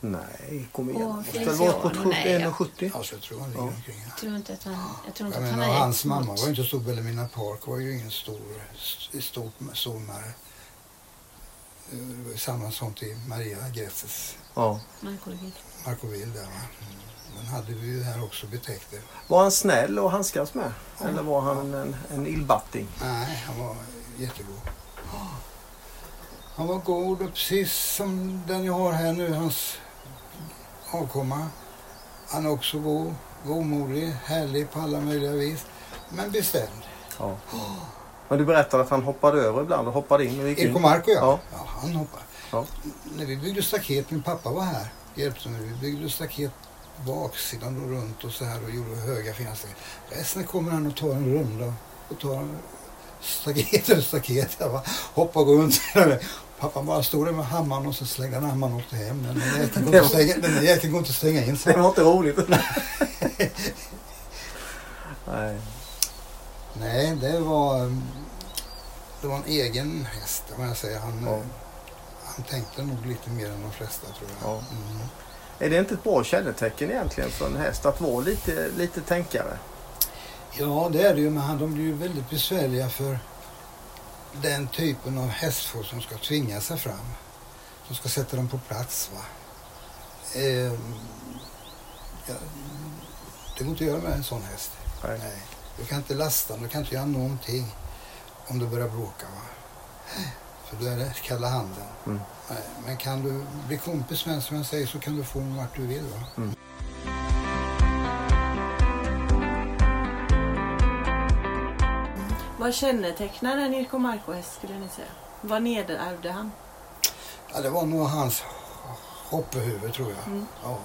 Nej, kom igen. Och Feliciano, nej, ja. 1,70? Alltså, jag tror han ligger Ja. omkring. Jag tror inte att han, jag tror inte Jag att han är hans mamma var inte stor. Bellemina Park var ju ingen stor, stor zoomare. Det var samma som till Maria Gretzes Ja. Markovic. Markoville där va. Mm. Den hade vi ju här också betäckt det. Var han snäll och handskas med? Ja. Eller var han en, en illbatting? Nej, han var jättegod. Han var god och precis som den jag har här nu, hans avkomma. Han är också god, godmodig, härlig på alla möjliga vis. Men bestämd. Ja. Men du berättade att han hoppade över ibland och hoppade in och gick Erik och in. Marco ja. Ja. ja. han hoppar. Ja. När vi byggde staket, min pappa var här, hjälpte mig. Vi byggde staket baksidan och runt och så här och gjorde höga fina staket. Sen kommer han och tar en runda och tar staket över staket. Jag bara hoppar och runt. Pappa bara stod där med hammaren och så slängde han hammaren och åkte hem. Den där jäkeln går inte att stänga, den där jäkeln går inte att stänga in. Så. Det var inte roligt. Nej. Nej, det var, um, det var en egen häst. Om jag säger. Han, Ja. eh, han tänkte nog lite mer än de flesta tror jag. Ja. Mm. Är det inte ett bra kännetecken egentligen för en häst att vara lite, lite tänkare? Ja, det är det ju, men de blir ju väldigt besvärliga för den typen av hästfolk som ska tvinga sig fram. Som ska sätta dem på plats. Va? Eh, ja, det går inte att göra med en sån häst. Nej. Nej. Du kan inte lasta den, du kan inte göra någonting om du börjar bråka. Va? För då är det kalla handen. Mm. Nej. Men kan du bli kompis med en som jag säger så kan du få den vart du vill. Va? Mm. Vad kännetecknar en Irko Marco-häst skulle ni säga? Vad nedärvde han? Ja, det var nog hans hoppehuvud tror jag. Mm. Ja.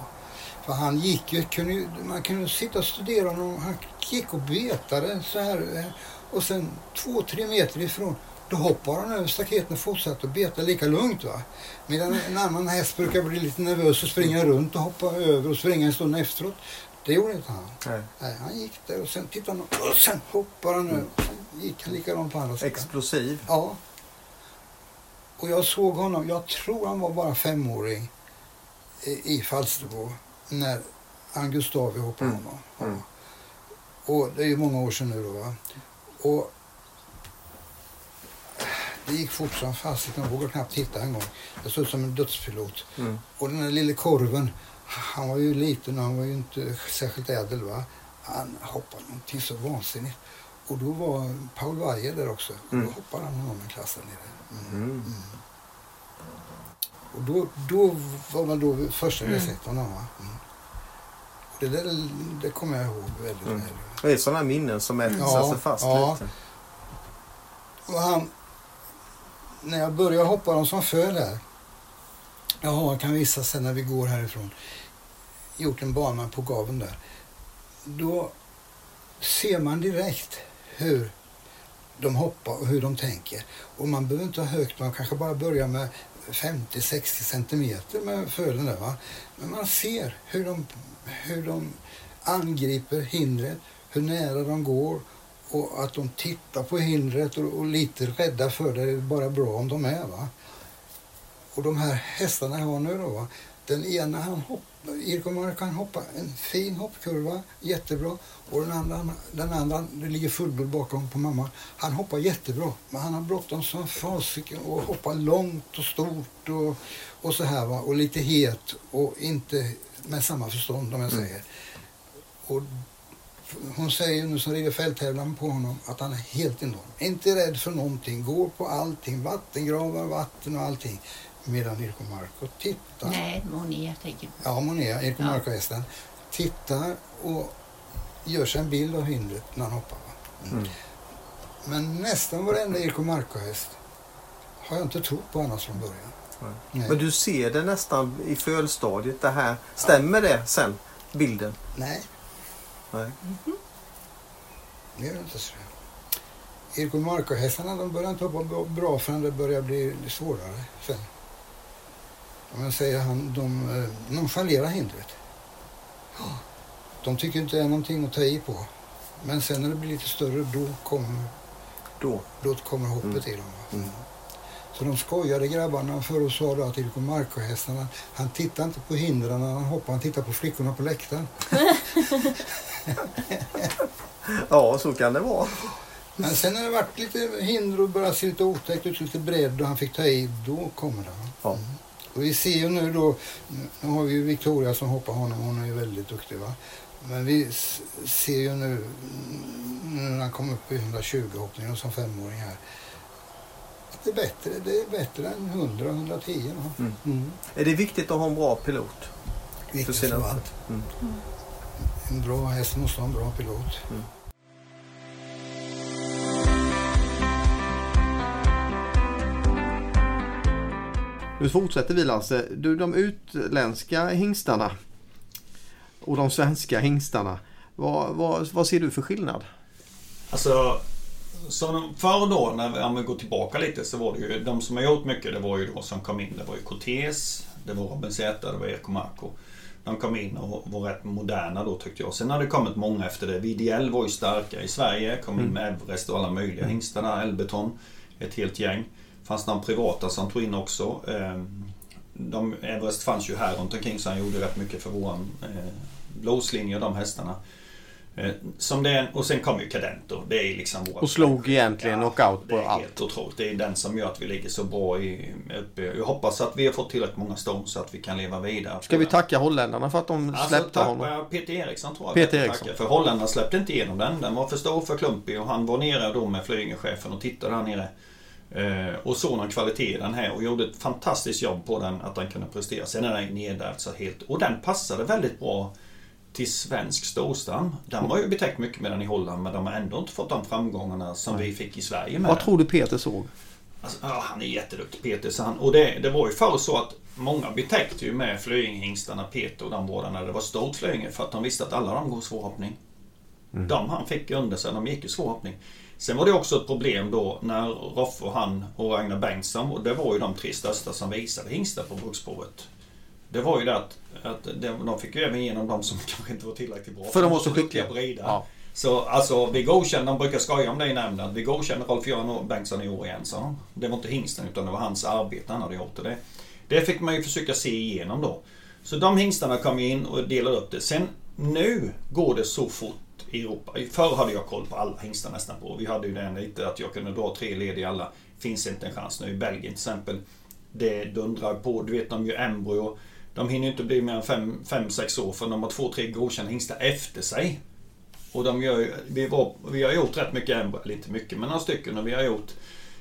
För han gick ju, kunde, man kunde sitta och studera honom. Han gick och betade så här. eh, Och sen två, tre meter ifrån, då hoppade han över staketen och fortsatte att beta lika lugnt. Va? Medan en annan häst brukar bli lite nervös och springa runt och hoppa över och springa en stund efteråt. Det gjorde inte han. Nej. Nej, han gick där och sen tittade han och sen hoppade han över. Sen gick han likadant på andra sidan. Explosiv. Ja. Och jag såg honom, jag tror han var bara femåring i, i Falsterbo när Angustavi hoppade Mm. honom. Mm. Och det är ju många år sedan nu då. Va? Och det gick fort som fasiken. Jag vågade knappt titta en gång. Det såg ut som en dödspilot. Mm. Och den där lille korven, han var ju liten och han var ju inte särskilt ädel. Va? Han hoppade någonting så vansinnigt. Och då var Paul Weijer där också. Och Mm. då hoppade han honom en klass där nere. Mm. Mm. Och då, då var man då första Mm. jag sett honom. Va? Mm. Och det där det kommer jag ihåg väldigt Mm. väl. Det är sådana minnen som etsar Ja, sig fast ja. lite. Och han, när jag började hoppa dem som föll här. Jaha, jag kan visa sen när vi går härifrån. Gjort en bana på gaven där. Då ser man direkt hur de hoppar och hur de tänker. Och man behöver inte ha högt, man kanske bara börjar med 50-60 centimeter med fölen där va. Men man ser hur de, hur de angriper hindret, hur nära de går och att de tittar på hindret och, och lite rädda för det. Det är bara bra om de är. va. Och de här hästarna jag har nu då. Va? Den ena han hoppar, Irko kan hoppa en fin hoppkurva, jättebra. Och den andra, den andra det ligger fullblod bakom på mamma. Han hoppar jättebra, men han har bråttom som fasiken och hoppar långt och stort och, och så här va. Och lite het och inte med samma förstånd om jag Mm. säger. Och hon säger nu som rider fälttävlan på honom att han är helt enorm. Inte rädd för någonting, går på allting, vattengravar, vatten och allting. Medan Irko Marko tittar. Nej, Monia tänker på. Ja, Monia, Irko Ja. Marko-hästen. Tittar och gör sig en bild av hindret när han hoppar. Va? Mm. Men nästan varenda Irko Marko-häst har jag inte trott på annars från början. Nej. Nej. Men du ser det nästan i fölstadiet det här. Stämmer det sen? Bilden? Nej, Nej. det gör det inte. Så. Irko Marko-hästarna de börjar inte hoppa bra förrän det börjar bli svårare sen. Jag säger han, de eh, nonchalerar hindret. De tycker inte det är någonting att ta i på. Men sen när det blir lite större då kommer, Då. då kommer hoppet Mm. i dem. Mm. Så de skojade grabbarna förr och sa då att Irko Marko-hästarna, han tittar inte på hindren när han hoppar, han tittar på flickorna på läktaren. Ja, så kan det vara. Men sen när det varit lite hinder och börjat se lite otäckt ut, lite bredd och han fick ta i, då kommer det. Ja. Mm. Och vi ser ju nu då, nu har vi ju Victoria som hoppar honom, hon är ju väldigt duktig va. Men vi ser ju nu, mm, nu när han kom upp i 120 hoppningen som femåring här. Att det är bättre, det är bättre än 100, 110 va. Mm. Mm. Är det viktigt att ha en bra pilot? Viktigt sina- av allt. Mm. En bra häst måste ha en bra pilot. Nu fortsätter vi Lasse. Du, de utländska hingstarna och de svenska hingstarna. Vad, vad, vad ser du för skillnad? Alltså, så förr då, när vi, går tillbaka lite, så var det ju de som har gjort mycket, det var ju då som kom in. Det var ju Cortés, det var Robin Zäta, det var Eko Marco. De kom in och var rätt moderna då tyckte jag. Sen har det kommit många efter det. VDL var ju starka i Sverige, kom in med Everest och alla möjliga hingstarna, Elbeton, ett helt gäng. Fanns några privata som tog in också. Ehm, de, Everest fanns ju här runt omkring så han gjorde rätt mycket för våran eh, blåslinje och de hästarna. Eh, som det, och sen kom ju Cadento. Det är liksom våra Och slog egentligen knockout på det är allt. helt otroligt. Det är den som gör att vi ligger så bra i, uppe. Jag hoppas att vi har fått tillräckligt många stånd så att vi kan leva vidare. Ska vi tacka holländarna för att de Alltså, släppte tack, honom? ja, Peter Eriksson tror jag. Peter Eriksson. tackar. För holländarna släppte inte igenom den. Den var för stor för klumpig och han var nere då med flygelchefen och tittade här nere. Eh, och såg någon kvalitet i den här och gjorde ett fantastiskt jobb på den att den kunde prestera. Sen är den nedärvd så helt. Och den passade väldigt bra till svensk storstam. Den var ju betäckt mycket med den i Holland men de har ändå inte fått de framgångarna som vi fick i Sverige med Vad tror du Peter såg? Alltså, ja, han är jätteduktig Peter. Så han, och det, det var ju förr så att många betäckte ju med Flöjinghingstarna, Peter och de båda när det var stort Flöjinge för att de visste att alla de går svårhoppning. De han fick under sig, de gick ju svårhoppning. Sen var det också ett problem då när Roffe och han och Ragnar Bengtsson, och det var ju de tre största som visade hingstar på bruksprovet. Det var ju det att, att de, fick ju även igenom de som kanske inte var tillräckligt bra. För de var så skickliga. brida. Ja. Så alltså, vi godkände, de brukar skoja om det i nämnden, vi godkände Rolf-Göran Bengtsson i år igen, de. Det var inte hingsten utan det var hans arbete han hade gjort. Det, det fick man ju försöka se igenom då. Så de hingstarna kom in och delade upp det. Sen nu går det så fort i Europa. Förr hade jag koll på alla hingstar nästan på. Vi hade ju den lite att jag kunde dra tre led i alla. Finns inte en chans nu. I Belgien till exempel. Det dundrar på. Du vet de gör embryo. De hinner ju inte bli mer än 5-6 år för de har två, tre godkända hingstar efter sig. Och de gör, vi, var, vi har gjort rätt mycket embryo, eller inte mycket, men några stycken. Och vi har gjort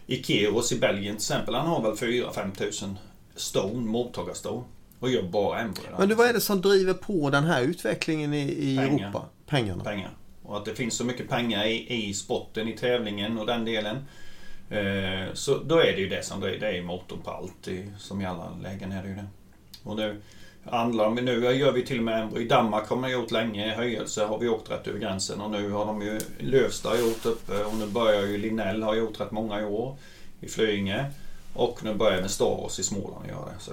i Keros i Belgien till exempel. Han har väl 4-5 tusen stone, mottagarstone. Och gör bara embryo. Men du, vad är det som driver på den här utvecklingen i, i Pengar. Europa? Pengarna. pengar. Och att det finns så mycket pengar i, i sporten, i tävlingen och den delen. Eh, så då är det ju det som det är, det är motorn på allt. Som i alla lägen är det ju det. Och nu handlar om, nu gör vi till och med. I Danmark har man gjort länge, höjelse har vi åkt rätt över gränsen och nu har de ju Lövsta gjort uppe eh, och nu börjar ju Linnell har gjort rätt många i år i Flyinge. Och nu börjar även Staros i Småland göra det. Så.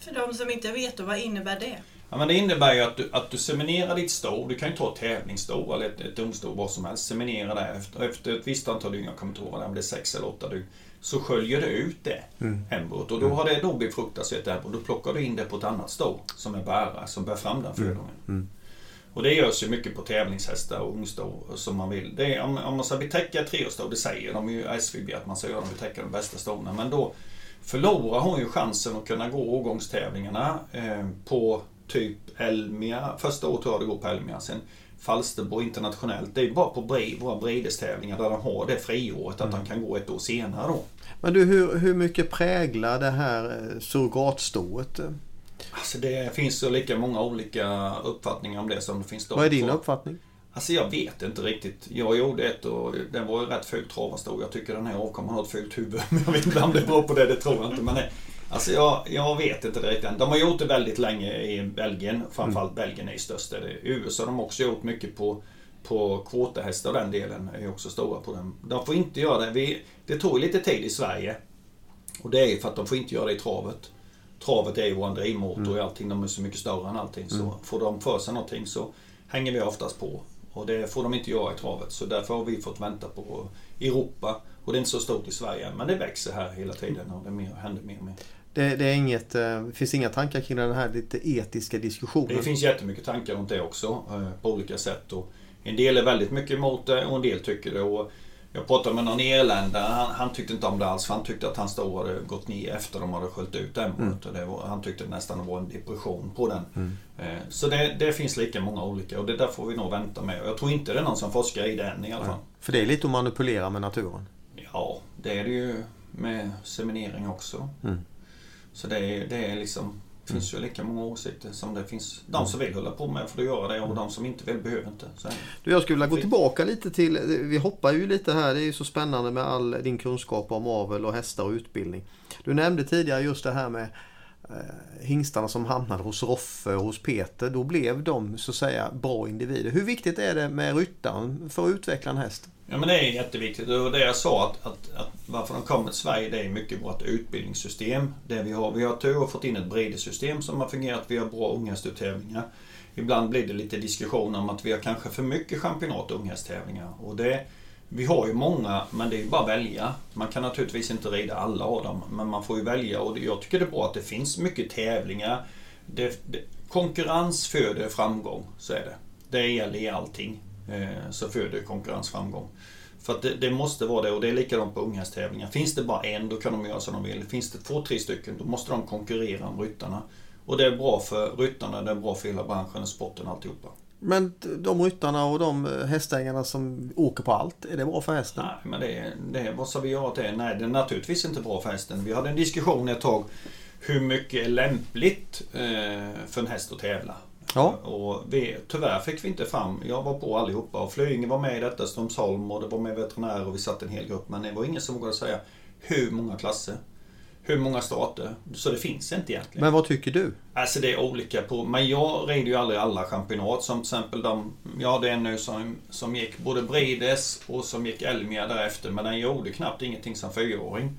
För de som inte vet, då, vad innebär det? Ja, men det innebär ju att du, att du seminerar ditt sto. Du kan ju ta ett tävlingssto eller ett, ett ungsto, vad som helst. Seminera det efter, efter ett visst antal dygn, jag kommer inte ihåg om det är sex eller åtta dygn. Så sköljer du ut det embryot och då har det då befruktats i ett embryo. Då plockar du in det på ett annat sto som är bärare, som bär fram den födungen. Och det görs ju mycket på tävlingshästar och ungsto som man vill. Det är, om, om man ska betäcka ett treårssto, det säger de ju SVB att man ska göra, de betäcka de bästa stona. Men då förlorar hon ju chansen att kunna gå årgångstävlingarna eh, på typ Elmia. Första året tror jag det går på Elmia. Sen Falsterbo internationellt. Det är bara på våra bredestävlingar där de har det friåret att de kan gå ett år senare då. Men du, hur, hur mycket präglar det här eh, surrogatstoet? Alltså det finns så lika många olika uppfattningar om det som det finns. Vad är din uppfattning? Alltså jag vet inte riktigt. Jag gjorde ett och den var ju rätt fult travastol. Jag tycker den här avkomman har ett fult huvud. Men jag vet inte om det beror på det, det tror jag inte. Men det, alltså jag, jag vet inte riktigt. De har gjort det väldigt länge i Belgien. Framförallt Belgien är ju störst. I USA har de också gjort mycket på på kvotahästar den delen är också stora på den. De får inte göra det. Vi, det tog lite tid i Sverige. Och det är för att de får inte göra det i travet. Travet är ju vår drivmotor och allting. De är så mycket större än allting. Så får de för sig någonting så hänger vi oftast på. Och det får de inte göra i travet. Så därför har vi fått vänta på Europa. Och det är inte så stort i Sverige. Men det växer här hela tiden och det mer, händer mer och mer. Det, det är inget, eh, finns inga tankar kring den här lite etiska diskussionen? Det finns jättemycket tankar runt det också eh, på olika sätt. Och en del är väldigt mycket emot det och en del tycker det. Och jag pratade med någon irländare, han, han tyckte inte om det alls för han tyckte att hans sto hade gått ner efter de hade sköljt ut. Och det var, Han tyckte nästan det var en depression på den. Eh, Så det, det finns lika många olika och det där får vi nog vänta med. Jag tror inte det är någon som forskar i det än i alla fall. För det är lite att manipulera med naturen. Ja, det är det ju med seminering också. Mm. Så det är, det är liksom finns ju lika många åsikter som det finns. De som vill hålla på med får göra det och de som inte vill behöver inte. Så. Du, jag skulle vilja gå tillbaka lite till, vi hoppar ju lite här, det är ju så spännande med all din kunskap om avel och hästar och utbildning. Du nämnde tidigare just det här med eh, hingstarna som hamnade hos Roffe och hos Peter. Då blev de så att säga bra individer. Hur viktigt är det med ryttaren för att utveckla en häst? Ja men det är jätteviktigt. Och det jag sa att, att, att varför de kommer till Sverige det är mycket vårt utbildningssystem. Det vi har. Vi har tur och fått in ett bridesystem som har fungerat. Vi har bra unghästtävlingar. Ibland blir det lite diskussion om att vi har kanske för mycket championat och unghästtävlingar. Och det, Vi har ju många, men det är ju bara att välja. Man kan naturligtvis inte rida alla av dem, men man får ju välja. Och jag tycker det är bra att det finns mycket tävlingar. Det, det, konkurrens föder framgång, så är det. Det gäller i allting. Eh, så föder konkurrens framgång. För att det, det, måste vara det och det är likadant på unghästtävlingar. Finns det bara en, då kan de göra som de vill. Finns det två, tre stycken, då måste de konkurrera om ryttarna. Och det är bra för ryttarna, det är bra för hela branschen, sporten och alltihopa. Men de ryttarna och de hästägarna som åker på allt, är det bra för hästen? Nej, men det, det vad ska vi göra åt det? Nej, det är naturligtvis inte bra för hästen. Vi hade en diskussion ett tag hur mycket är lämpligt eh, för en häst att tävla. Ja. Och vi, tyvärr fick vi inte fram, jag var på allihopa och Flyinge var med i detta, Strömsholm och det var med veterinärer och vi satt en hel grupp. Men det var ingen som vågade säga hur många klasser. Hur många starter. Så det finns inte egentligen. Men vad tycker du? Alltså det är olika på, men jag rider ju aldrig alla championat. Som till exempel de, jag hade en nu som, som gick både Brides och som gick Elmia därefter. Men den gjorde knappt ingenting som fyraåring.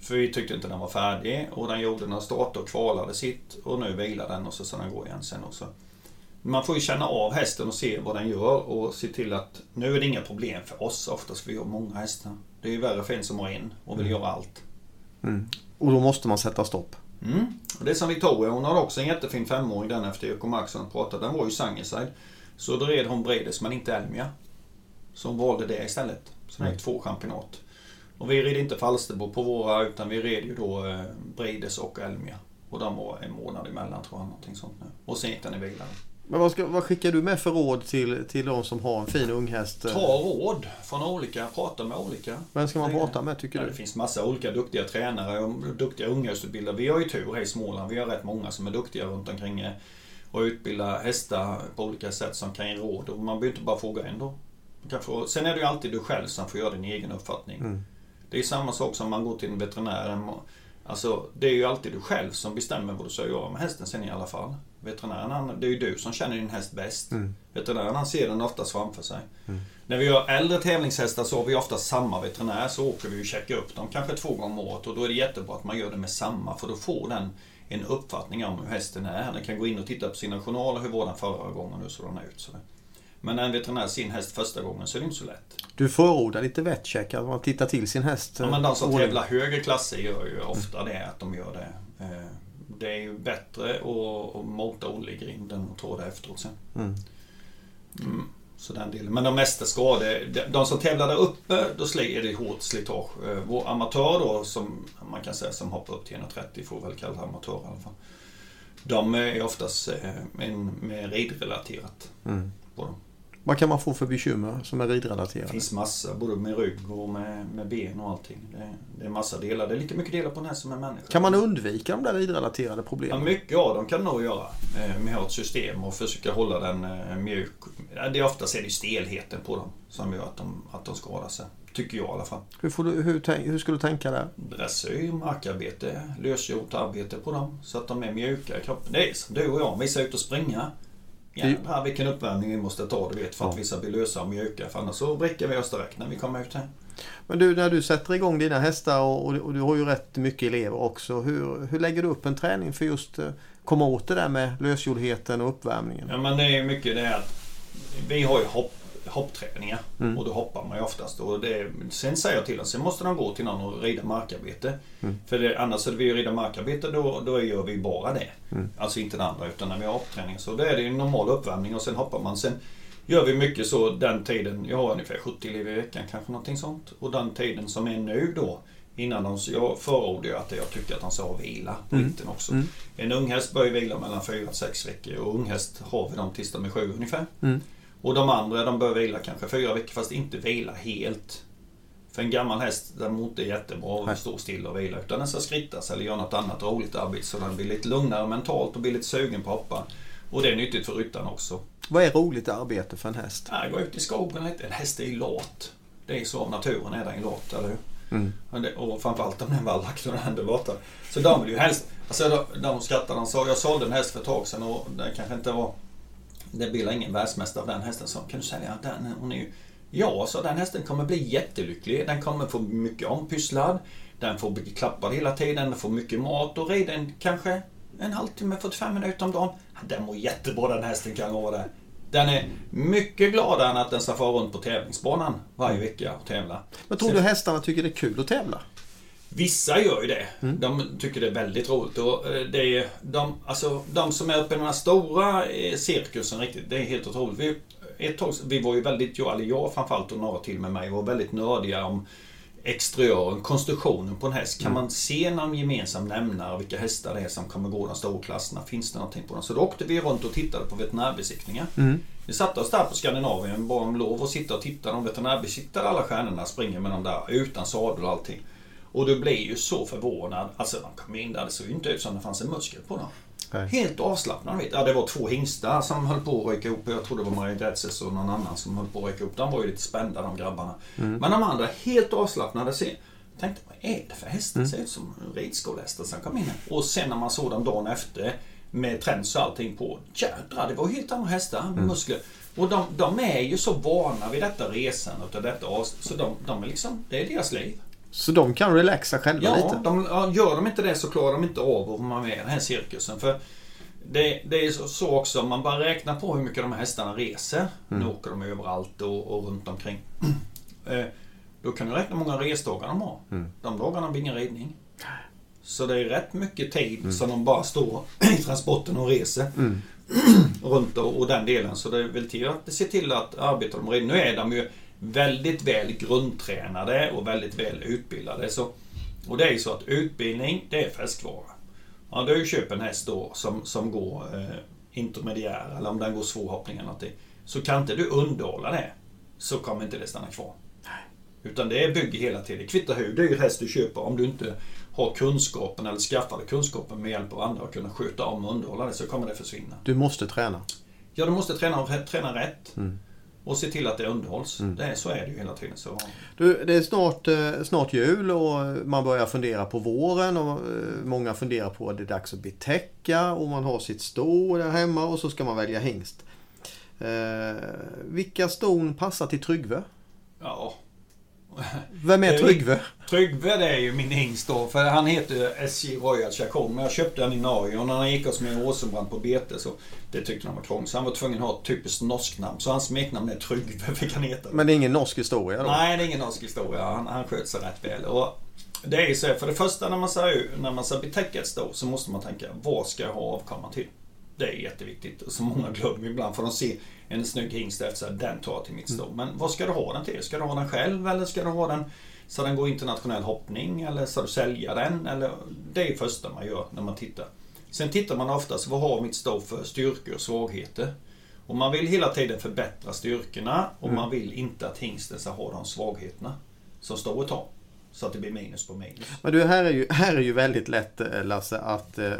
För vi tyckte inte den var färdig och den gjorde några starter och kvalade sitt och nu vilar den och så ska den gå igen sen också. Man får ju känna av hästen och se vad den gör och se till att nu är det inga problem för oss oftast för vi har många hästar. Det är ju värre för en som har en och vill mm. göra allt. Mm. Och då måste man sätta stopp. Mm. Och det är som Victoria, hon har också en jättefin femåring den efter Eko Maxson pratade. Den var ju Sangerside. Så då red hon Bredes men inte Elmia. Så hon valde det istället. Så det gick två championat. Och vi red inte Falsterbo på våra utan vi red ju då eh, Bredes och Elmia. Och de var en månad emellan tror jag. Någonting sånt nu. Och sen gick den i bilen. Men vad, ska, vad, skickar du med för råd till, till de som har en fin unghäst? Ta råd från olika, prata med olika. Vem ska man prata med tycker ja, du? Det finns massa olika duktiga tränare och duktiga unghästutbildare. Vi har ju tur här i Småland. Vi har rätt många som är duktiga runt omkring eh, och utbilda hästar på olika sätt som kan ge råd. Och man behöver inte bara fråga en då. Få, sen är det ju alltid du själv som får göra din egen uppfattning. Mm. Det är samma sak som man går till en veterinär. Alltså, det är ju alltid du själv som bestämmer vad du ska göra med hästen sen i alla fall. Veterinären, han, det är ju du som känner din häst bäst. Mm. Veterinären han ser den oftast framför sig. Mm. När vi har äldre tävlingshästar så har vi oftast samma veterinär. Så åker vi och checkar upp dem kanske två gånger om året. Och då är det jättebra att man gör det med samma. För då får den en uppfattning om hur hästen är. Den kan gå in och titta på sina journaler. Hur var den förra gången? Hur såg den ut? Så men när en veterinär sin häst första gången så är det inte så lätt. Du förordar lite vetcheck, att man tittar till sin häst? Ja, men de som tävlar högre klasser gör ju ofta det, att de gör det. Det är ju bättre att mota Olle i grinden och ta det efteråt sen. Mm. Mm, så den delen. Men de mesta skador, de som tävlar där uppe, då är det hårt slitage. Eh, vår amatör då, som man kan säga som hoppar upp till 130, får väl kalla amatör i alla fall. De är oftast eh, med ridrelaterat mm. på dem. Vad kan man få för bekymmer som är ridrelaterade? Det finns massa, både med rygg och med, med ben och allting. Det, det är massa delar. Det är lika mycket delar på den här som en människa. Kan man undvika de där ridrelaterade problemen? Ja, mycket av dem kan nog göra. Eh, med att ha ett system och försöka hålla den eh, mjuk. Det är oftast är det stelheten på dem som gör att de, att de skadar sig. Tycker jag i alla fall. Hur, du, hur, hur skulle du tänka där? Dressyr, markarbete, lösgjort arbete på dem. Så att de är mjuka i kroppen. Det är som du och jag. Vi ska ut och springa. Jädrar vilken uppvärmning vi måste ta du vet för att ja. vi ska bli lösa och mjuka. För annars så bräcker vi oss direkt när vi kommer ut här. Men du, när du sätter igång dina hästar och, och, du har ju rätt mycket elever också. Hur, hur lägger du upp en träning för just uh, komma åt det där med lösgjordheten och uppvärmningen? Ja men det är mycket det att vi har ju hopp hoppträningar. Mm. Och då hoppar man ju oftast. Och det, sen säger jag till dem, sen måste de gå till någon och rida markarbete. Mm. För det, annars är det vi rida markarbete då, då gör vi bara det. Mm. Alltså inte det andra utan när vi har hoppträning. Så då är det en normal uppvärmning och sen hoppar man. Sen gör vi mycket så den tiden, jag har ungefär 70 elever i veckan kanske någonting sånt. Och den tiden som är nu då Innan de, jag förordar ju att jag tycker att de ska vila på mm. vintern också. Mm. En ung häst bör ju vila mellan 4 6 veckor och ung häst har vi dem tills de är 7 ungefär. Mm. Och de andra de bör vila kanske fyra veckor fast inte vila helt. För en gammal häst den mår inte jättebra att stå still och vila utan den ska skrittas eller göra något annat roligt arbete så den blir lite lugnare mentalt och blir lite sugen på att hoppa. Och det är nyttigt för ryttaren också. Vad är roligt arbete för en häst? Ja, gå ut i skogen lite. En häst är ju lat. Det är så av naturen är den lat, eller hur? Mm. Och framförallt om den var lagt och den är borta. Så de vill ju helst... Alltså de skrattar, de sa jag sålde en häst för ett tag sedan och den kanske inte var det blir ingen världsmästare av den hästen. Så kan du säga den, hon är ju... Ja, så den hästen kommer bli jättelycklig. Den kommer få mycket ompysslad. Den får bli klappad hela tiden, den får mycket mat och riden kanske en halvtimme, 45 minuter om dagen. Den mår jättebra den hästen kan vara det. Den är mycket gladare än att den ska fara runt på tävlingsbanan varje vecka och tävla. Men tror du hästarna tycker det är kul att tävla? Vissa gör ju det. De tycker det är väldigt roligt. Och eh, det är, de, alltså, de som är uppe i den här stora eh, cirkusen riktigt, det är helt otroligt. Vi, ett tag, vi var ju väldigt, jag, eller jag framförallt och några till med mig, var väldigt nördiga om exteriören, konstruktionen på en häst. Kan man se någon gemensam nämnare, vilka hästar det är som kommer gå de stora klasserna? Finns det någonting på dem? Så då åkte vi runt och tittade på veterinärbesiktningar. Vi satte oss där på Skandinavien, bad om lov att sitta och titta. De veterinärbesiktade alla stjärnorna, springer med dem där utan sadel och allting. Och du blir ju så förvånad. Alltså de kom in där, det såg ju inte ut som det fanns en muskel på dem. Nej. Helt avslappnade. Vet. Ja, det var två hingstar som höll på att ryka ihop. Jag tror det var Maria Grätzes och någon annan som höll på att ryka ihop. De var ju lite spända de grabbarna. Men de andra helt avslappnade. Jag tänkte, vad är det för hästar? Det ser ut som ridskolehästar som kom in här. Och sen när man såg dem dagen efter med träns och allting på. Jädrar, det var helt andra hästar med muskler. Och de, de är ju så vana vid detta resan och detta. Så de, de är liksom, det är deras liv. Så de kan relaxa själva Ja, lite? de, ja, gör de inte det så klarar de inte av att vara med i den här cirkusen. För det, det är så, så också, om man bara räknar på hur mycket de här hästarna reser. Nu åker de överallt och, och runt omkring. Eh, Då kan du räkna hur många resdagar de har. De dagarna blir ingen ridning. Så det är rätt mycket tid som de bara står i transporten och reser. runt och, och den delen. Så det är väl till att se till att arbeta de ridning. Nu är de ju väldigt väl grundtränade och väldigt väl utbildade. Så, och det är ju så att utbildning, det är färskvara. Ja, du köper en häst då som, som går eh, intermediär eller om den går svårhoppning eller någonting. Så kan inte du underhålla det så kommer inte det stanna kvar. Utan det bygger hela tiden. Det kvittar hur dyr häst du köper om du inte har kunskapen eller skaffade kunskapen med hjälp av andra och kunna sköta om och underhålla det så kommer det försvinna. Du måste träna. Ja, du måste träna, träna rätt. Och se till att det underhålls. Det är, så är det ju hela tiden. Så, Du, det är snart, eh, snart jul och man börjar fundera på våren och eh, många funderar på att det är dags att betäcka och man har sitt sto där hemma och så ska man välja hingst. Eh, vilka ston passar till Tryggve? ja. Vem är Tryggve? Tryggve det är ju min hingst då. För han heter SJ Royal Chacon. Men jag köpte den i Norge och när han gick oss med Rosenbrand på bete så det tyckte han var krångligt. Så han var tvungen att ha ett typiskt norskt namn. Så hans smeknamn är Tryggve fick han heta. Men det är ingen norsk historia då? Nej, det är ingen norsk historia. Han, han sköt sig rätt väl. Och det är ju så här, för det första när man ska, när man ska betäcka ett stå så måste man tänka, vad ska jag ha avkomman till? Det är jätteviktigt. Och så många glömmer ibland för de ser en snygg hingst efter den tar jag till mitt stå. Men vad ska du ha den till? Ska du ha den själv eller ska du ha den så den går internationell hoppning eller ska du sälja den? Eller, det är det första man gör när man tittar. Sen tittar man oftast, vad har mitt stå för styrkor och svagheter? Och man vill hela tiden förbättra styrkorna och man vill inte att hingsten ska ha de svagheterna som stået har. Så att det blir minus på minus. Men du, här är ju, här är ju väldigt lätt eh, Lasse att eh,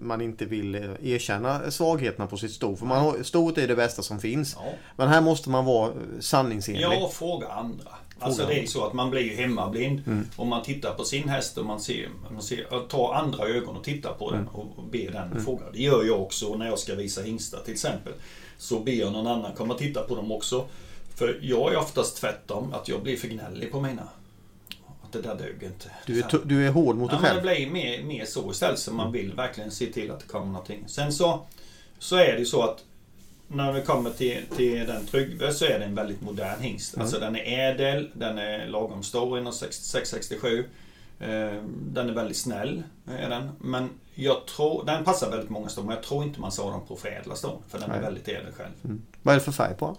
man inte vill eh, erkänna svagheterna på sitt sto. För man har, stoet är det bästa som finns. Ja. Men här måste man vara eh, sanningsenlig. Ja, fråga andra. Alltså det är så att man blir ju hemmablind. Om man tittar på sin häst och man ser, man ser tar andra ögon och tittar på den och ber den fråga. Det gör jag också när jag ska visa hingstar till exempel. Så ber jag någon annan komma och titta på dem också. För jag är oftast tvärtom, att jag blir för gnällig på mina. Det där dög inte. Du är, du är hård mot Ja, dig men det själv. blir mer, mer så istället. Så man vill verkligen se till att det kommer någonting. Sen så, så är det ju så att när vi kommer till, till den Tryggve så är det en väldigt modern hingst. Alltså den är ädel, den är lagom stor, 1,66-67. Eh, Den är väldigt snäll, är den. Men jag tror, den passar väldigt många ston, men jag tror inte man sa dem på förädla ston. För den är Nej. väldigt ädel själv. Vad är det för färg på?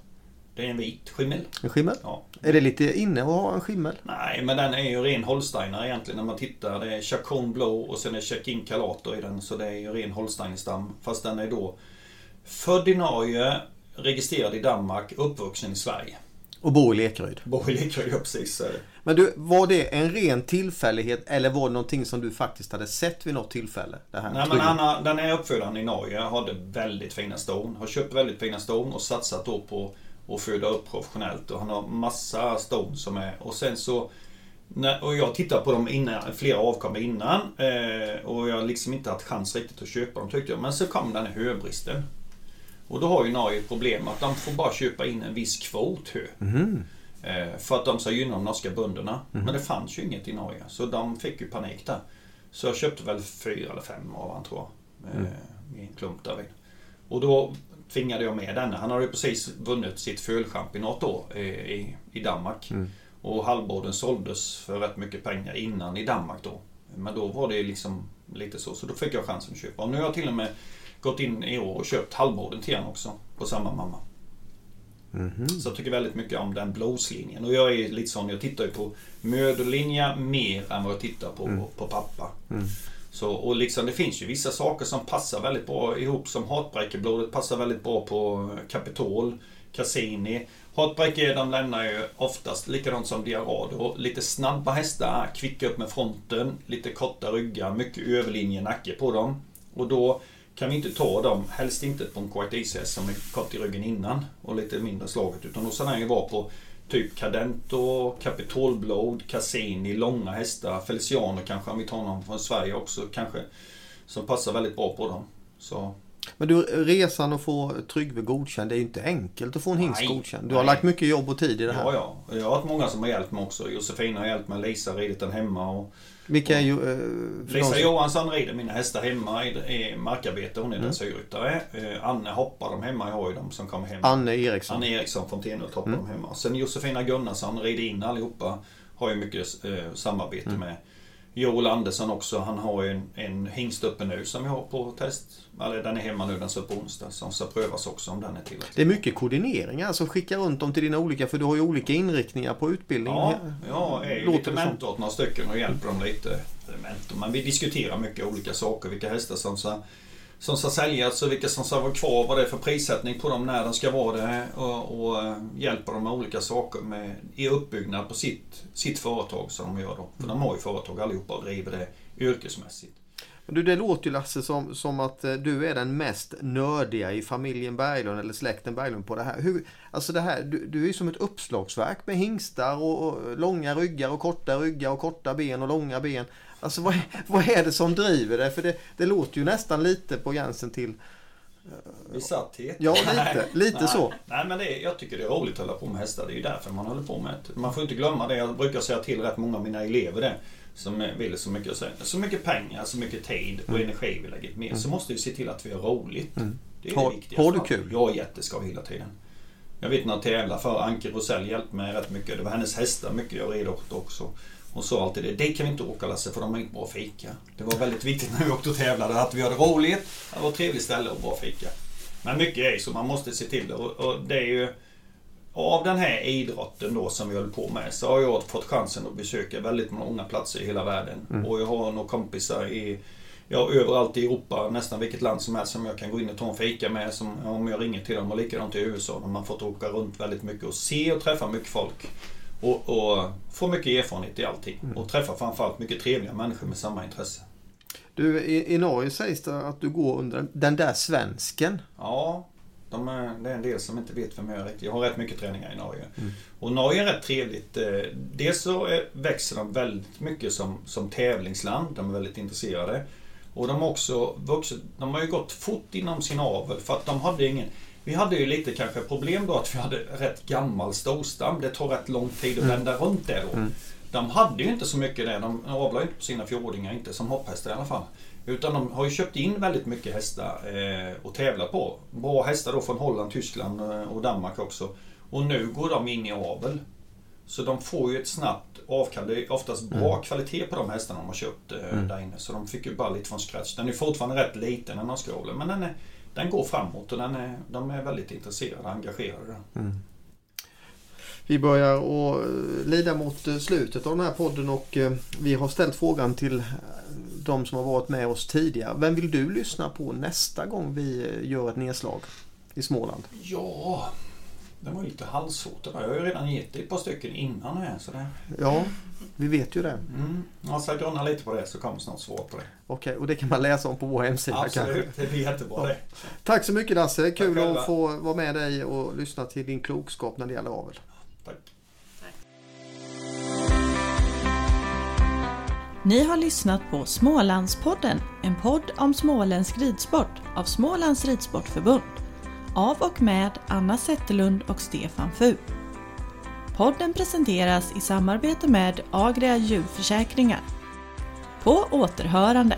Det är en vit skimmel. En skimmel? Ja. Är det lite inne att ha en skimmel? Nej, men den är ju ren holsteiner egentligen när man tittar. Det är Chacon Blå och sen är Chacin Calato i den. Så det är ju ren holsteinerstam. Fast den är då född i Norge, registrerad i Danmark, uppvuxen i Sverige. Och bor i Lekeryd. Bor i Lekeryd, ja, precis. Men du, var det en ren tillfällighet eller var det någonting som du faktiskt hade sett vid något tillfälle? Det här Nej, men har, den är uppfödaren i Norge, hade väldigt fina ston. Har köpt väldigt fina ston och satsat då på att föda upp professionellt. Och han har massa ston som är... Och sen så... När, och jag tittade på dem innan, flera avkommor innan. Eh, och jag har liksom inte haft chans riktigt att köpa dem tyckte jag. Men så kom den här höbristen. Och då har ju Norge ett problem att de får bara köpa in en viss kvot hö. Mhm. Eh, för att de ska gynna de norska bönderna. Men det fanns ju inget i Norge. Så de fick ju panik där. Så jag köpte väl fyra eller fem av han tror jag. Eh, I en klump där vid. Och då tvingade jag med denne. Han hade ju precis vunnit sitt fölchampionat då eh, i, i Danmark. Mm. Och halvborden såldes för rätt mycket pengar innan i Danmark då. Men då var det liksom lite så, så då fick jag chansen att köpa. Och nu har jag till och med gått in i år och köpt halvborden till honom också. På samma mamma. Mhm. Så jag tycker väldigt mycket om den blåslinjen. Och jag är lite sån, jag tittar ju på möderlinja mer än vad jag tittar på, Mm. på pappa. Mm. Så, och liksom, det finns ju vissa saker som passar väldigt bra ihop som Heartbreaker-blodet passar väldigt bra på Capitol, Cassini. Heartbreaker de lämnar ju oftast likadant som Diarado. Lite snabba hästar, kvicka upp med fronten, lite korta ryggar, mycket överlinje nacke på dem. Och då kan vi inte ta dem, helst inte på en Quite Easy häst som är kort i ryggen innan och lite mindre slaget. Utan då ska den ju vara på typ Cadento, Capitolblod, Cassini, långa hästar, Feliciano kanske om vi tar någon från Sverige också kanske. Som passar väldigt bra på dem. Så Men du, resan att få Tryggve godkänd, det är ju inte enkelt att få en hingst godkänd. Du har nej. lagt mycket jobb och tid i det här. ja, ja. Jag har haft många som har hjälpt mig också. Josefina har hjälpt mig, Lisa har ridit den hemma. Och Vilka är ju... Eh, Lisa Johansson rider mina hästar hemma i, i markarbete. Hon är Mm. dressyrryttare. Eh, Anne hoppar de hemma. Jag har ju de som kommer hem. Anne Eriksson. Anne Eriksson från Tenhult hoppar Mm. de hemma. Sen Josefina Gunnarsson rider in allihopa. Har ju mycket eh, samarbete Mm. med. Joel Andersson också. Han har ju en, en hingst uppe nu som vi har på test. Eller den är hemma nu, den ska på onsdag. Som ska prövas också om den är tillräcklig. Det är mycket koordineringar, alltså skicka runt dem till dina olika, för du har ju olika inriktningar på utbildningen. Ja, jag är ju Låter lite mentor åt några stycken och hjälper dem lite. Mentor, men vi diskuterar mycket olika saker. Vilka hästar som ska, som ska säljas och vilka som ska vara kvar. Vad det är för prissättning på dem, när de ska vara det. Och, och eh, hjälper dem med olika saker med, i uppbyggnad på sitt, sitt företag som de gör då. För de har ju företag allihopa och driver det yrkesmässigt. Men Du, det låter ju Lasse som, som att eh, du är den mest nördiga i familjen Berglund eller släkten Berglund på det här. Hur, alltså det här du, du är ju som ett uppslagsverk med hingstar och, och långa ryggar och korta ryggar och korta ben och långa ben. Alltså vad, vad är det som driver det? För det, det låter ju nästan lite på gränsen till... Besatthet? Ja, lite. Lite nej, så. Nej, men det är, jag tycker det är roligt att hålla på med hästar. Det är ju därför man håller på med det. Man får inte glömma det. Jag brukar säga till rätt många av mina elever det. Som vill så mycket, så, mycket pengar, så mycket tid och energi vi lägger ner. Så måste vi se till att vi har roligt. Mm. Det är Har- det viktigaste. har du kul? Jag är jätteskoj hela tiden. Jag vet när jag tävlade för Anke Rosell hjälpte mig rätt mycket. Det var hennes hästar mycket jag red åt också. Hon sa alltid det, det kan vi inte åka Lasse för de har inte bra fika. Det var väldigt viktigt när vi åkte och tävlade att vi hade roligt, det var ett trevligt ställe och bra fika. Men mycket är ju så, man måste se till det. Och, och det är ju... Av den här idrotten då som vi håller på med så har jag fått chansen att besöka väldigt många platser i hela världen. Och jag har några kompisar i Ja, överallt i Europa, nästan vilket land som helst som jag kan gå in och ta en fika med som, om jag ringer till dem. Och likadant i USA där man fått åka runt väldigt mycket och se och träffa mycket folk. Och, och få mycket erfarenhet i allting. Och träffa framförallt mycket trevliga människor med samma intresse. Du, i, i Norge sägs det att du går under den där svensken. Ja, de är, det är en del som inte vet vem jag är riktigt. Jag har rätt mycket träningar i Norge. Och Norge är rätt trevligt. Eh, Dels så är- växer de väldigt mycket som, som tävlingsland. De är väldigt intresserade. Och de har också vuxit, de har ju gått fort inom sin avel för att de hade ingen vi hade ju lite kanske problem då att vi hade rätt gammal storstam. Det tar rätt lång tid att vända runt det då. De hade ju inte så mycket det. De avlar ju inte på sina fjordingar, inte som hopphästar i alla fall. Utan de har ju köpt in väldigt mycket hästar eh, och tävlat på. Bra hästar då från Holland, Tyskland eh, och Danmark också. Och nu går de in i avel. Så de får ju ett snabbt avkall. Det är oftast bra kvalitet på de hästarna de har köpt eh, där inne. Så de fick ju bara lite från scratch. Den är fortfarande rätt liten den norska aveln. Men den, är, den går framåt och den är, de är väldigt intresserade och engagerade. Vi börjar att eh, lida mot eh, slutet av den här podden och eh, vi har ställt frågan till de som har varit med oss tidigare. Vem vill du lyssna på nästa gång vi gör ett nedslag i Småland? Ja, det var lite där. Jag har ju redan gett dig ett par stycken innan här. Så det, Ja, vi vet ju det. mm, ska grunna lite på det så kommer snart svar på det. Okej, och det kan man läsa om på vår hemsida kanske. Absolut, det blir jättebra det. Tack så mycket Lasse. Kul själva. att få vara med dig och lyssna till din klokskap när det gäller avel. Tack. Ni har lyssnat på Smålandspodden, en podd om småländsk ridsport av Smålands Ridsportförbund. Av och med Anna Zetterlund och Stefan Fu. Podden presenteras i samarbete med Agria djurförsäkringar. På återhörande!